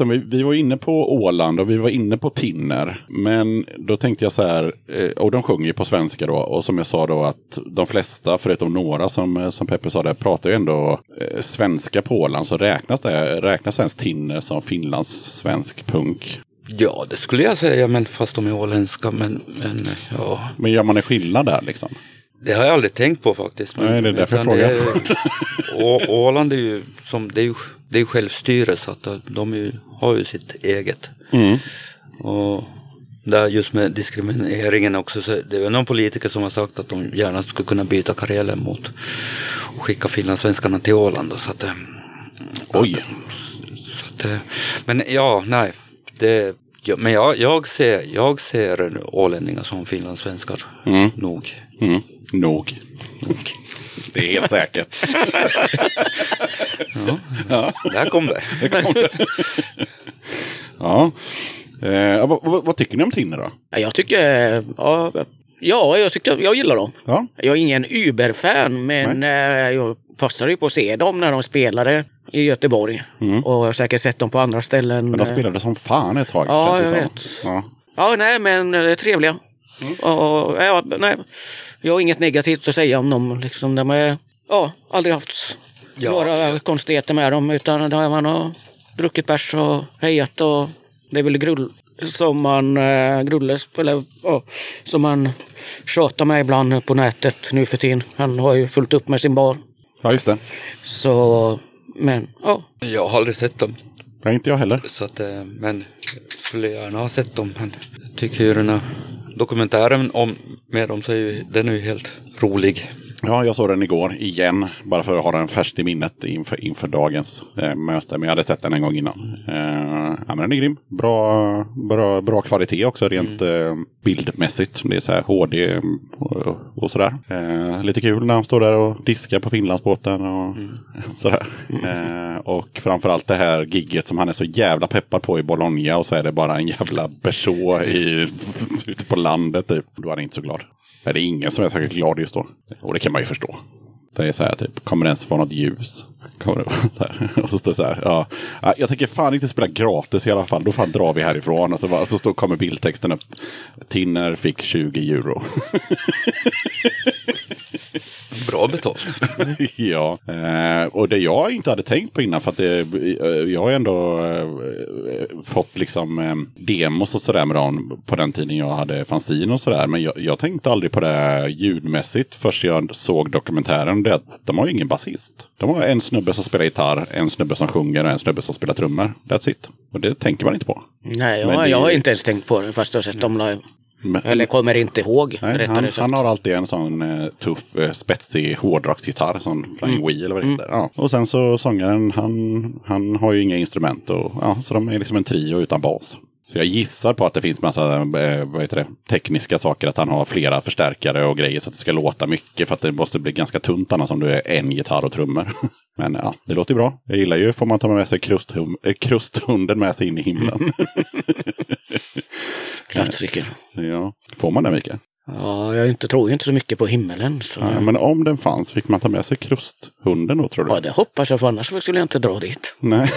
Sen vi, vi var inne på Åland och vi var inne på Tinner. Men då tänkte jag så här, eh, och de sjunger ju på svenska då. Och som jag sa då att de flesta, förutom några som, eh, som Peppe sa, det pratar ju ändå eh, svenska på Åland. Så räknas, det, räknas ens Tinner som Finlands svensk punk? Ja, det skulle jag säga, men fast de är åländska. Men, men ja, Men gör man en skillnad där liksom? det har jag aldrig tänkt på faktiskt. Men, Nej, det är därför jag frågar. Åland är ju, som, det är ju, det är självstyre så att de ju, har ju sitt eget. Mm. Och där just med diskrimineringen också, så det är någon politiker som har sagt att de gärna skulle kunna byta Karelen mot och skicka finlandssvenskarna till Åland. Så att, eh, Oj, så att, eh, men ja, nej. Det, men jag, jag, ser, jag ser ålänningar som finlandssvenskar. Mm. Nog. mm. nog. nog. Det är helt säkert. Där kom det. Ja. Eh, vad, vad, vad tycker ni om Tinner då? Ja, Jag tycker, ja, ja jag, tyckte, jag gillar dem. Ja. Jag är ingen Uber-fan, men eh, jag passade ju på att se dem när de spelade i Göteborg. Och jag har säkert sett dem på andra ställen. Mm. Men de spelade som fan ett tag. Ja, det jag vet. Ja. Ja, nej, men eh, trevliga. Och, ja, nej, jag har inget negativt att säga om dem. Liksom, de är, ja, aldrig haft Ja. några konstigheter med dem. Utan man har druckit bärs och hejat. Och det är väl grull som man, eh, Grulles, eller ja, som man tjatar med ibland på nätet nu för tiden. Han har ju fullt upp med sin bar. ja, just det. Så, men ja. Jag har aldrig sett dem. Nej, inte jag heller. Så att, eh, men skulle gärna ha sett dem. Men tycker ju den här dokumentären om, med dem så är ju, den är ju helt rolig. Ja, jag såg den igår igen. Bara för att ha den färskt i minnet inför, inför dagens eh, möte. Men jag hade sett den en gång innan. Eh, ja, men den är grym. Bra, bra, bra kvalitet också rent eh, bildmässigt. Det är så här HD och, och sådär. Eh, lite kul när han står där och diskar på Finlandsbåten och sådär. Eh, och framförallt det här gigget som han är så jävla peppad på i Bologna. Och så är det bara en jävla berså i, ute på landet typ. Då är han inte så glad. Nej, det är ingen som är särskilt glad just då. Och det kan man ju förstå. Det är så här typ, kommer det ens vara något ljus? Kommer det, så här. Och så står det så här. Ja, Jag tänker fan inte spela gratis i alla fall. Då fan drar vi härifrån. Och så, bara, så står, kommer bildtexten upp. Tinner fick 20 euro. Bra betalt. ja, eh, och det jag inte hade tänkt på innan för att det, eh, jag har ändå eh, fått liksom demos och sådär med dem på den tiden jag hade fanzine och sådär. Men jag, jag tänkte aldrig på det ljudmässigt först jag såg dokumentären. Det, att de har ju ingen basist. De har en snubbe som spelar gitarr, en snubbe som sjunger och en snubbe som spelar trummor. That's it. Och det tänker man inte på. Nej, jag, det- jag har inte ens tänkt på det fast jag har sett dem live. Men, Eller kommer inte ihåg, Nej, han, han har alltid en sån eh, tuff, eh, spetsig hårdrocksgitarr, sån Flying Mm. Wheel eller vad det heter. Ja. Och sen så sångaren, han, han har ju inga instrument. Och, ja, så de är liksom en trio utan bas. Så jag gissar på att det finns massa eh, vad heter det, tekniska saker, att han har flera förstärkare och grejer så att det ska låta mycket. För att det måste bli ganska tunt annars om du är en gitarr och trummor. Men ja, det låter bra. Jag gillar ju, får man ta med sig krusthum, eh, krusthunden med sig in i himlen. Klassiker. ja. Får man det Mikael? Ja, jag inte, tror ju inte så mycket på himmelen. Så. Ja, men om den fanns, fick man ta med sig krusthunden då tror du? Ja, det hoppas jag, för annars skulle jag inte dra dit. Nej.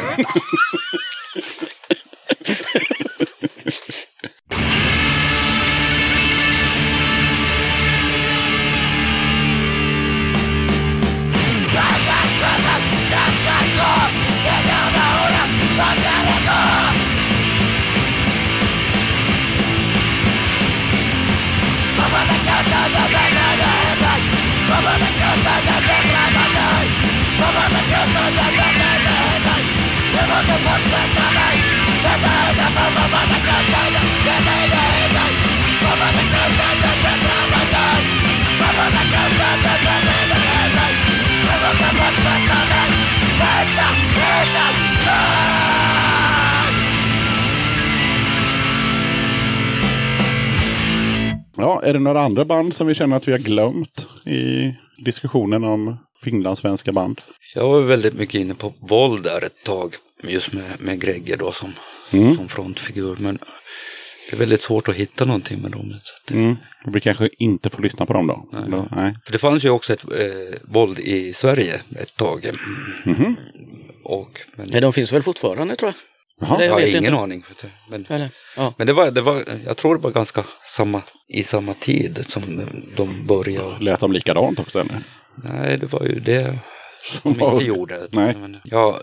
Ja, är det några andra band som vi känner att vi har glömt i diskussionen om finlandssvenska band? Jag var väldigt mycket inne på våld där ett tag. Just med, med Gregge då som, Mm. som frontfigur. Men det är väldigt svårt att hitta någonting med dem. Så Mm. Vi kanske inte får lyssna på dem då? Nej. Eller- Nej. För det fanns ju också ett eh, våld i Sverige ett tag. Mhm. Och, men, Nej, de finns väl fortfarande tror jag. Jaha. Det- Jag har vet ingen inte. aning. Men, Eller? Ja. men det var, det var, jag tror det var ganska samma, i samma tid som de började. Lät de likadant också eller? Nej, det var ju det som Var- inte gjorde. Nej. Men, ja,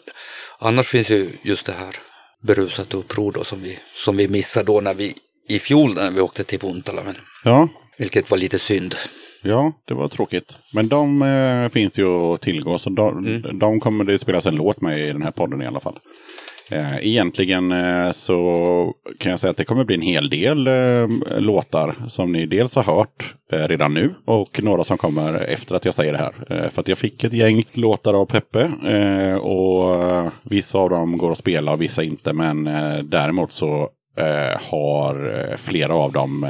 annars finns ju just det här berusat uppror då som vi, som vi missade då när vi i fjol när vi åkte till Puntala. Men, Ja, vilket var lite synd. ja, det var tråkigt. Men de eh, finns ju att tillgå, så de, de kommer det spelas en låt med i den här podden i alla fall. Eh, egentligen eh, så kan jag säga att det kommer bli en hel del eh, låtar som ni dels har hört redan nu och några som kommer efter att jag säger det här. För att jag fick ett gäng låtar av Peppe och vissa av dem går att spela och vissa inte. Men däremot så har flera av dem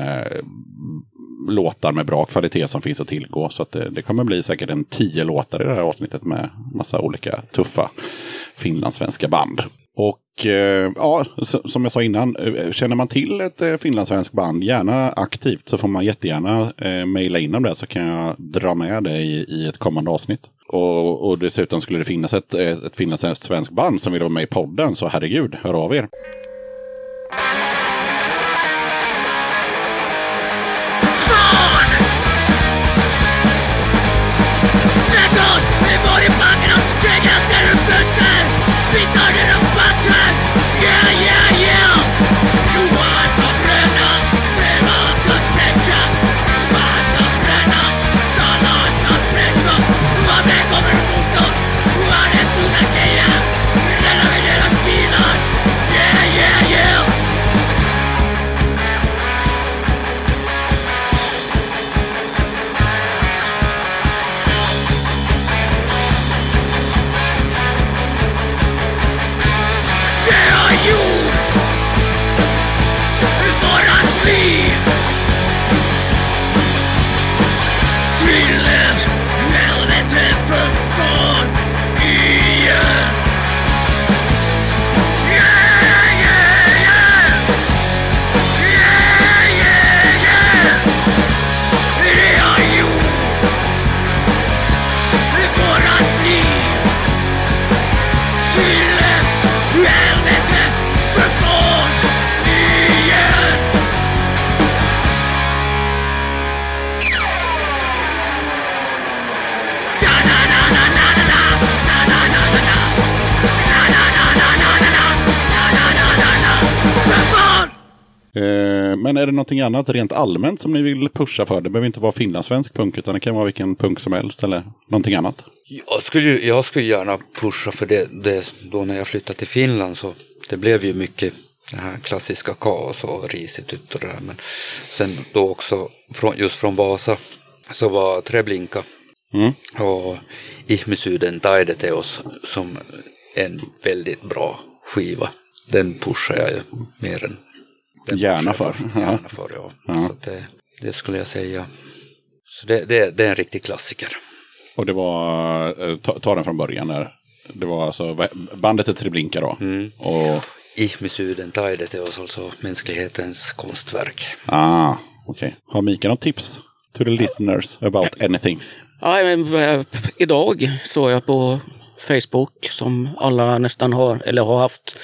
låtar med bra kvalitet som finns att tillgå. Så att det, det kommer bli säkert en tio låtar i det här avsnittet med massa olika tuffa finlandssvenska band. Och eh, ja, som jag sa innan, eh, känner man till ett eh, finlandssvenskt band, gärna aktivt, så får man jättegärna eh, mejla in om det så kan jag dra med det i, i ett kommande avsnitt. Och, och dessutom skulle det finnas ett, eh, ett finlandssvenskt band som vill vara med i podden, så herregud, hör av er. Det var i backen och ställer fötter! Vi tar dina men är det någonting annat rent allmänt som ni vill pusha för? Det behöver inte vara finlandssvensk punk, utan det kan vara vilken punk som helst eller någonting annat. Jag skulle, jag skulle gärna pusha för det, det. Då när jag flyttade till Finland så det blev ju mycket det här klassiska kaos och risigt ut och det där. Men sen då också från, just från Vasa så var Treblinka Mm. och Ihmisyyden Taideteos som en väldigt bra skiva. Den pushar jag ju mer än den Gärna för, ja. Gärna för, ja. Ja. Så det, det skulle jag säga. Så det, det, det är en riktig klassiker. Och det var, eh, ta, ta den från början där. Det var alltså, bandet är Treblinka då. Mm. Och, Ihmisyyden Taideteos, alltså mänsklighetens konstverk. ah, okej. Har Mika något tips to the listeners about anything? Ja, men, eh, idag såg jag på Facebook som alla nästan har eller har haft.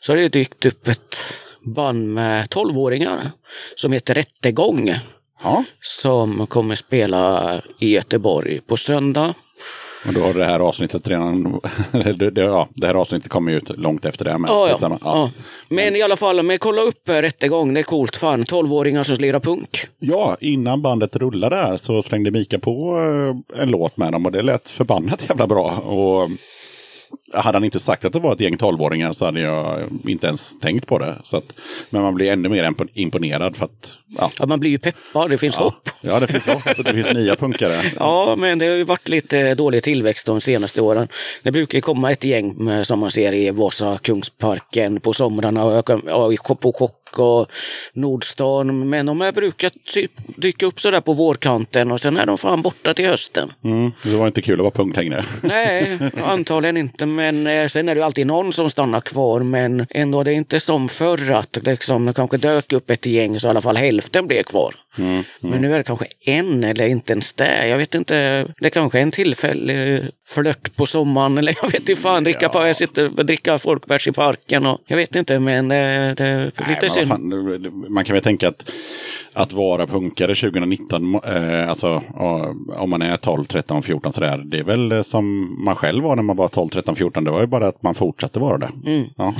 Så har det dykt upp ett band med 12-åringar som heter Rättegång. Ja, Som kommer spela i Göteborg på söndag. och då har det här avsnittet redan, det, det, ja, det här avsnittet kommer ju ut långt efter det. Men, Ja, ja. skitsamma. ja. Men i alla fall, men kolla upp Rättegång, det är coolt. Fan, 12-åringar som lirar punk. Ja, innan bandet rullade här så slängde Mika på eh, en låt med dem och det lät förbannat jävla bra. Och hade han inte sagt att det var ett gäng tolvåringar så hade jag inte ens tänkt på det. Så att, men man blir ännu mer impo- imponerad för att ja, Ja, man blir ju peppad, det finns ja, hopp. ja det finns hopp. Det finns nya punkare. Ja, men det har ju varit lite dålig tillväxt de senaste åren. Det brukar komma ett gäng eh, som man ser i Vasa Kungsparken på somrarna och på och Nordstan. Men de här brukar typ dyka upp sådär på vårkanten och sen är de fan borta till hösten. Mm. Det var inte kul att vara punk längre. Nej, antagligen inte. Men eh, sen är det alltid någon som stannar kvar. Men ändå, det är inte som förr att liksom, det kanske dök upp ett gäng så i alla fall hälften blev kvar. Men nu är det kanske en eller inte ens det. Jag vet inte. Det kanske är en tillfällig flört på sommaren eller jag vet inte fan. Dricka, på, jag sitter dricka folkbärs i parken och jag vet inte men eh, det är Nej, lite men vad fan, man kan väl tänka att, att vara punkare 2019, eh, alltså ja, om man är 12, 13, 14 sådär, det är väl eh, som man själv var när man var 12, 13, 14. Det var ju bara att man fortsatte vara det. Mm. Ja.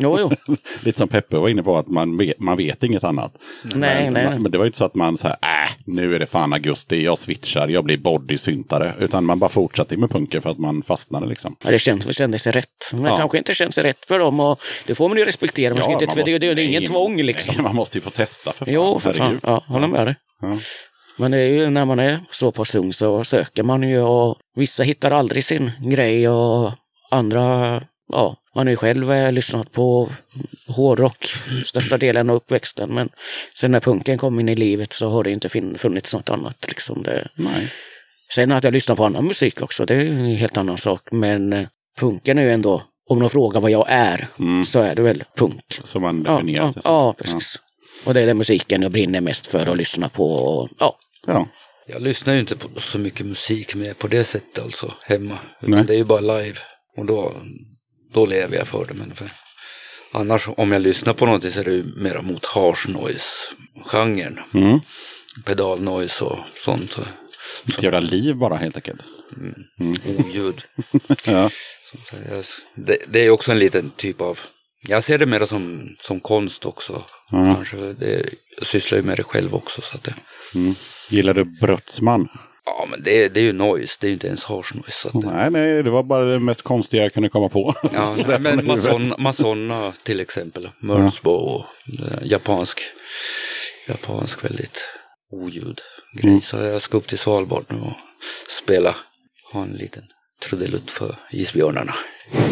Jo, jo. Lite som Peppe var inne på, att man vet, man vet inget annat. Nej, men, nej, nej. men det var ju inte så att man så här, äh, nu är det fan augusti, jag switchar, jag blir bodysyntare. Utan man bara fortsatte med punken för att man fastnade liksom. Ja, det känns, det kändes rätt. Men det Ja. kanske inte känns rätt för dem och det får man ju respektera. Man ska inte, man för det, det, det är ingen nej, tvång liksom. Nej, man måste ju få testa för fan. Jo, för fan. Ja, håller med dig. Ja. Men det är ju när man är så pass ung så söker man ju och vissa hittar aldrig sin grej och andra, ja, man har ju själv lyssnat på hårdrock största delen av uppväxten. Men sen när punken kom in i livet så har det inte funnits något annat. Liksom det. Nej. Sen att jag lyssnar på annan musik också, det är en helt annan sak. Men punken är ju ändå, om de frågar vad jag är, Mm. så är det väl punk. Så man Ja, definierar ja, sig som. ja, precis. Och det är den musiken jag brinner mest för att lyssna på. Och, ja, Ja. Jag lyssnar ju inte på så mycket musik med på det sättet alltså hemma. Utan Nej. det är ju bara live. Och då, då lever jag för det. Men för, annars om jag lyssnar på någonting så är det ju mera mot harsh noise-genren. Mm. Pedal noise och sånt. Ett jävla liv bara helt enkelt. oljud. Ja. Så jag, det, det är också en liten typ av, jag ser det mer som, som konst också. Ja. Kanske det, jag sysslar ju med det själv också. Så att det, Gillar du Brötsman? ja men det, det är ju noise, det är ju inte ens harsh noise. Så att det, Nej, nej, det var bara det mest konstiga jag kunde komma på. Ja, nej, men huvudet. Masonna, till exempel, Merzbow och eh, japansk, japansk väldigt oljud grej. Mm. Så jag ska upp till Svalbard nu och spela, ha en liten trudelutt för isbjörnarna.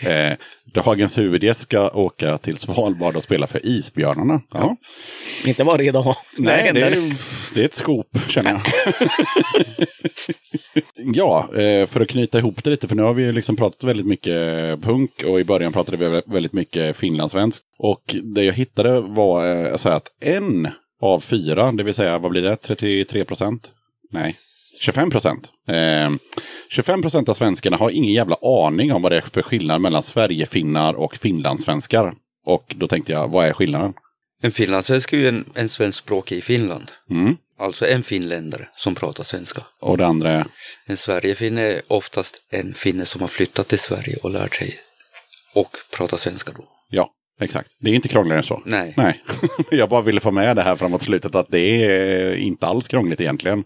Eh, dagens huvudgäst ska åka till Svalbard och spela för Isbjörnarna. Ja. inte varje dag. Nej, det är, det är ett skop känner jag. ja, eh, för att knyta ihop det lite, för nu har vi ju liksom pratat väldigt mycket punk och i början pratade vi väldigt mycket finlandssvenskt. Och det jag hittade var eh, så att en av fyra, det vill säga vad blir det, 33 procent? Nej, 25 procent. Eh, 25 procent av svenskarna har ingen jävla aning om vad det är för skillnad mellan Sverigefinnar och finlandssvenskar. Och då tänkte jag, vad är skillnaden? En finlandssvensk är ju en, en svenskspråkig i Finland. Mm. Alltså en finländare som pratar svenska. Och det andra är? En Sverigefinne är oftast en finne som har flyttat till Sverige och lärt sig och pratar svenska då. Exakt. Det är inte krångligare än så. Nej. Nej, jag bara ville få med det här framåt slutet att det är inte alls krångligt egentligen.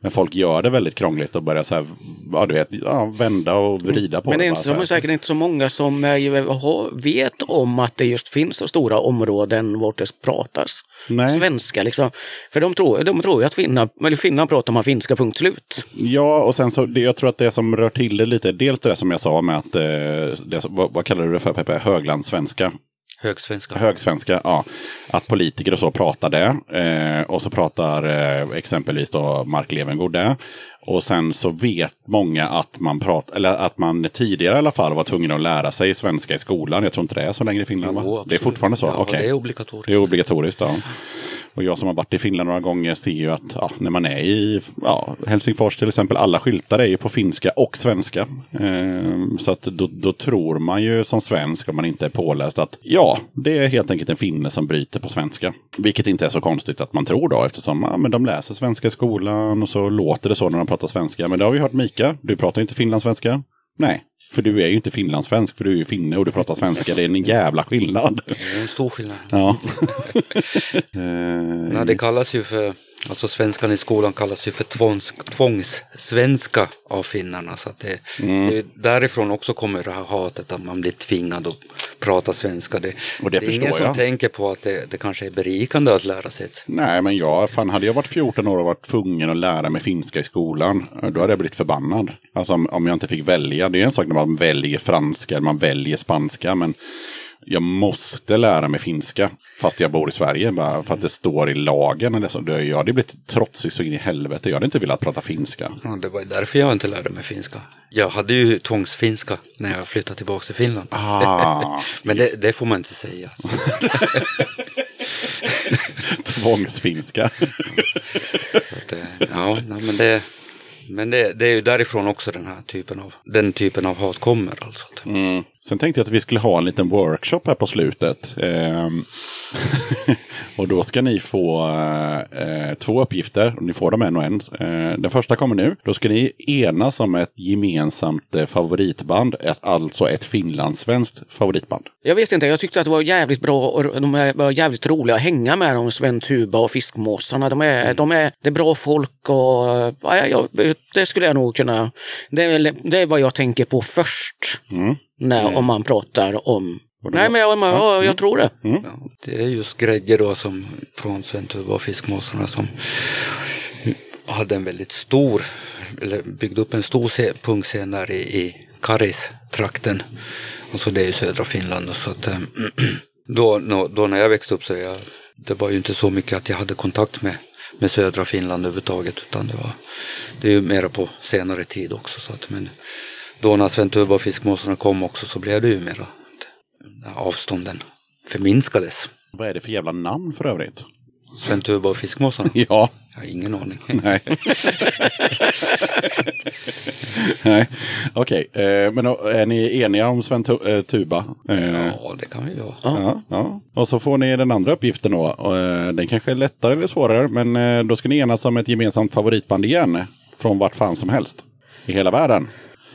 Men folk gör det väldigt krångligt och börjar så här, ja du vet, ja, vända och vrida på Men det är bara inte, så de är här. säkert inte så många som eh, har- vet om att det just finns så stora områden vart det pratas Nej. svenska. Liksom. För de tror, de tror ju att Finland, eller pratar man finska, punkt slut. Ja, och sen så, det, jag tror att det som rör till det lite, dels det som jag sa med att, eh, det, vad, vad kallar du det för Peppe, höglandssvenska? Högsvenska. Högsvenska, ja. Att politiker och så pratar det. Eh, och så pratar eh, exempelvis då Mark Levengood det. Och sen så vet många att man pratar, eller att man tidigare i alla fall var tvungen att lära sig svenska i skolan. Jag tror inte det är så längre i Finland va? Jo, Det är fortfarande så? Ja, Okej. det är obligatoriskt. Det är obligatoriskt, ja. Och jag som har varit i Finland några gånger ser ju att ja, när man är i ja, Helsingfors till exempel, alla skyltar är ju på finska och svenska. Eh, så att då, då tror man ju som svensk, om man inte är påläst, att ja, det är helt enkelt en finne som bryter på svenska. Vilket inte är så konstigt att man tror då, eftersom ja, men de läser svenska i skolan och så låter det så när de pratar svenska. Men det har vi hört Mika, du pratar inte finlandssvenska. Nej, för du är ju inte finlandssvensk, för du är ju finne och du pratar svenska. Det är en jävla skillnad. Det är en stor skillnad. Ja. Eh, Nej, det kallas ju för, alltså svenskan i skolan kallas ju för tvångs, tvångssvenska av finnarna. Så det, Mm. det, därifrån också kommer det här hatet att man blir tvingad att prata svenska. Det, Och det är ingen förstår som jag. tänker på att det, det kanske är berikande att lära sig ett Nej, men jag, fan hade jag varit 14 år och varit tvungen att lära mig finska i skolan, då hade jag blivit förbannad. Alltså om, om jag inte fick välja. Det är en sak när man väljer franska eller man väljer spanska, men jag måste lära mig finska fast jag bor i Sverige. Bara för att det står i lagen. Eller så. Jag hade blivit trotsig så in i helvete. Jag hade inte velat prata finska. Ja, det var därför jag inte lärde mig finska. Jag hade ju tvångsfinska när jag flyttade tillbaka till Finland. Ah, Men det, det får man inte säga. tvångsfinska. Det- ja, men det, men det, det är ju därifrån också den här typen av, den typen av hat kommer alltså. Mm. Sen tänkte jag att vi skulle ha en liten workshop här på slutet. Ehm, och då ska ni få eh, två uppgifter. Och ni får dem en och en. Eh, den första kommer nu. Då ska ni enas om ett gemensamt eh, favoritband. Ett, alltså ett finlandssvenskt favoritband. Jag vet inte, jag tyckte att det var jävligt bra och de var jävligt roliga att hänga med de Sven Tuba och Fiskmåsarna. De är, de är, det är bra folk och ja, jag, det skulle jag nog kunna... Det är, det är vad jag tänker på först. Mm. När, om man pratar om... Nej men jag, ja, jag tror det. Ja, det är just Gregge då som från Sventuva och Fiskmåsarna som hade en väldigt stor, eller byggde upp en stor punkscen där i, i Karis-trakten. Och så det är ju södra Finland. Så att, eh, då, då när jag växte upp så jag, det var ju inte så mycket att jag hade kontakt med, med södra Finland överhuvudtaget. Utan det var, det är ju mera på senare tid också. Så att, men då när Sventuva och Fiskmåsarna kom också så blev det ju mera avstånden förminskades. Vad är det för jävla namn för övrigt? Sventuva och Fiskmåsarna? Ja, Jag har ingen aning. nej. nej. Okej, eh, men är ni eniga om Sven eh, Tuba? Eh, Ja, det kan vi göra. Ja, ja. Och så får ni den andra uppgiften då. Den kanske är lättare eller svårare, men då ska ni enas om ett gemensamt favoritband igen. Från vart fan som helst. I hela världen.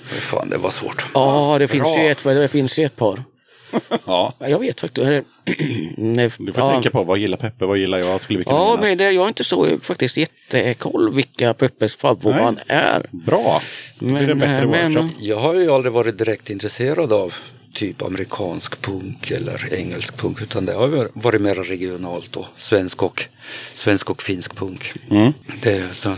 Fan, det var svårt. Ja, det finns, ju ett, det finns ju ett par. Ja. Ja, Jag vet faktiskt. Nej, Du får ja. tänka på vad gillar Peppe, vad gillar jag? Skulle vi kunna Ja, enas? men det, jag är inte så faktiskt jättekoll vilka Peppes favoritband är. Bra. Då blir det en bättre Men- men- workshop. Jag har ju aldrig varit direkt intresserad av typ amerikansk punk eller engelsk punk. Utan det har varit mer regionalt då. Svensk och, svensk och finsk punk. Det, är så,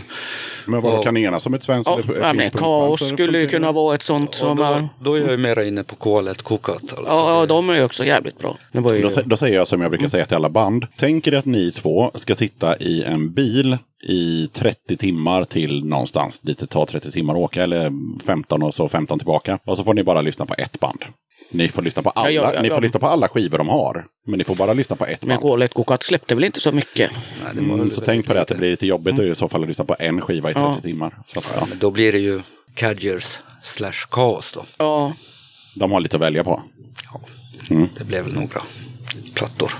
Men vad kan ni enas om ett svenskt Ja, eller ja, men kaos skulle ju det. kunna vara ett sånt som då, är... då är jag ju mera inne på K1 Kokat. Alltså. Ja, ja, de är ju också jävligt bra. Det ju... Då, då säger jag som jag brukar säga till alla band. Tänk er att ni två ska sitta i en bil i 30 timmar till någonstans dit det tar 30 timmar att åka. Eller 15 och så 15 tillbaka. Och så får ni bara lyssna på ett band. Ni får lyssna på alla, Ja, ja, ja, ni får ja. lyssna på alla skivor de har. Men ni får bara lyssna på ett Men band. Kolet Kokat släppte väl inte så mycket? Nej, det var Mm, så tänk på det att det blir lite jobbigt i så fall att lyssna på en skiva i 30 Ja. timmar. Så att, ja, Men då blir det ju Cadgers slash Kaos då. Ja, de har lite att välja på. Ja, Mm. Det blev väl några plattor.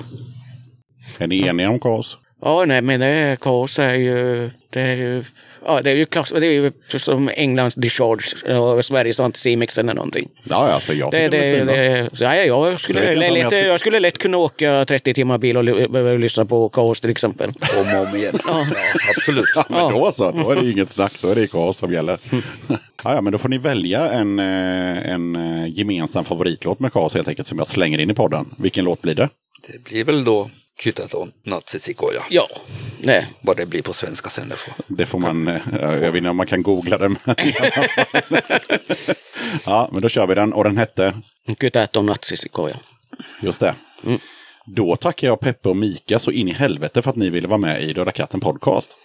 Är ni eniga om kaos? Ja nej men det är, kaos är ju... Det är ju... Ja, det är ju, klass, det är ju som Englands Discharge och Sveriges Anticimex eller någonting. Ja, ja, för jag Det, det, det, är det, så, ja, jag, skulle, jag lätt, jag jag, skulle- skulle lätt kunna åka 30 timmar bil och ly- lyssna på kaos till exempel. Om och om igen. ja, absolut. Ja, men då så. Då är det inget snack. Då är det kaos som gäller. ja, ja, men då får ni välja en, eh, en eh, gemensam favoritlåt med kaos helt enkelt som jag slänger in i podden. Vilken låt blir det? Det blir väl då Kytäton Natsisikoja. Ja, det. Vad det blir på svenska sen det får. Det får man, eh, jag vet inte om man kan googla den. men- ja, men då kör vi den. Och den hette, Kytät on natsisikoja. just det. Då tackar jag Peppe och Mika så in i helvete för att ni ville vara med i Döda katten podcast.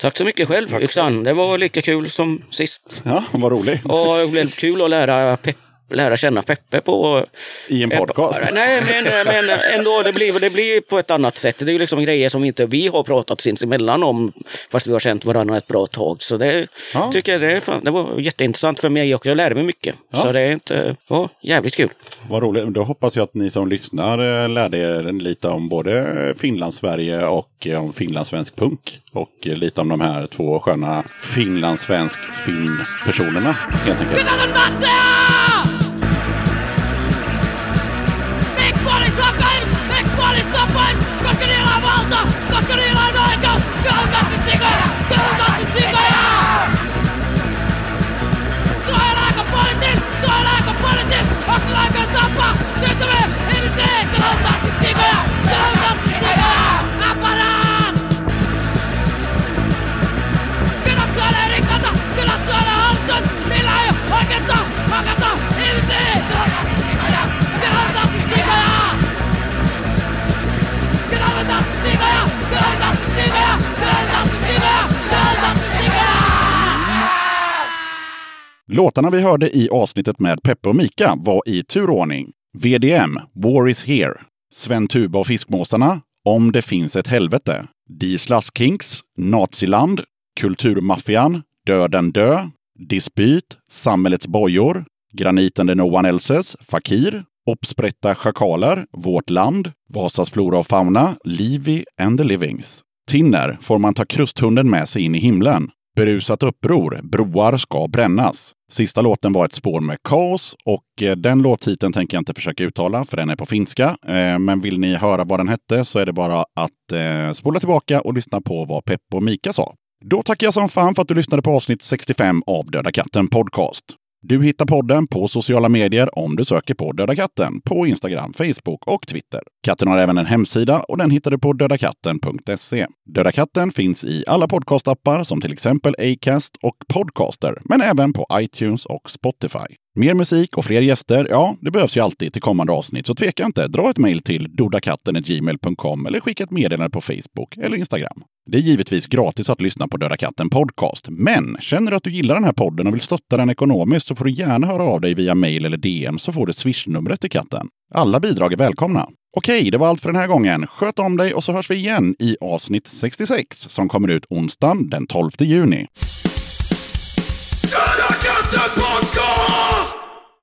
Tack så mycket själv Yxan. Det var lika kul som sist. Ja, vad roligt. Och det blev kul att lära, Pep, lära känna Peppe på... I en podcast. Nej, men, men ändå, det blir, det blir på ett annat sätt. Det är ju liksom grejer som inte vi har pratat sinsemellan om, fast vi har känt varandra ett bra tag. Så det Ja. tycker jag det, är fan, det var jätteintressant för mig också. Jag lärde mig mycket. Ja. Så det är inte, ja, jävligt kul. Vad roligt. Då hoppas jag att ni som lyssnar eh, lärde er lite om både Finland-Sverige och eh, om finlandssvensk punk. Och eh, lite om de här två sköna finlandssvensk-finn-personerna helt enkelt. Låtarna vi hörde i avsnittet med Peppe och Mika var i turordning. VDM, War is here. Sven Tuba och Fiskmåsarna, Om det finns ett helvete. Dislas Kinks, Naziland, Kulturmaffian, Döden dö, Dispyt, Samhällets bojor, Graniten the No One Elses, Fakir, Uppsprätta schakaler, Vårt land, Vasas flora och fauna, Livy and the Livings. Tinner, Får man ta krusthunden med sig in i himlen? Berusat uppror, Broar ska brännas. Sista låten var ett spår med kaos och eh, den låttiteln tänker jag inte försöka uttala för den är på finska. Eh, men vill ni höra vad den hette så är det bara att eh, spola tillbaka och lyssna på vad Pepp och Mika sa. Då tackar jag som fan för att du lyssnade på avsnitt 65 av Döda katten Podcast. Du hittar podden på sociala medier om du söker på Döda katten på Instagram, Facebook och Twitter. Katten har även en hemsida och den hittar du på dödakatten.se. Döda katten finns i alla podcastappar som till exempel Acast och Podcaster, men även på iTunes och Spotify. Mer musik och fler gäster, ja, det behövs ju alltid till kommande avsnitt, så tveka inte. Dra ett mejl till dodakatten.gmail.com eller skicka ett meddelande på Facebook eller Instagram. Det är givetvis gratis att lyssna på Döda katten Podcast, men känner du att du gillar den här podden och vill stötta den ekonomiskt så får du gärna höra av dig via mejl eller DM så får du swishnumret till katten. Alla bidrag är välkomna. Okej, det var allt för den här gången. Sköt om dig och så hörs vi igen i avsnitt 66 som kommer ut onsdagen den 12 juni. Döda katten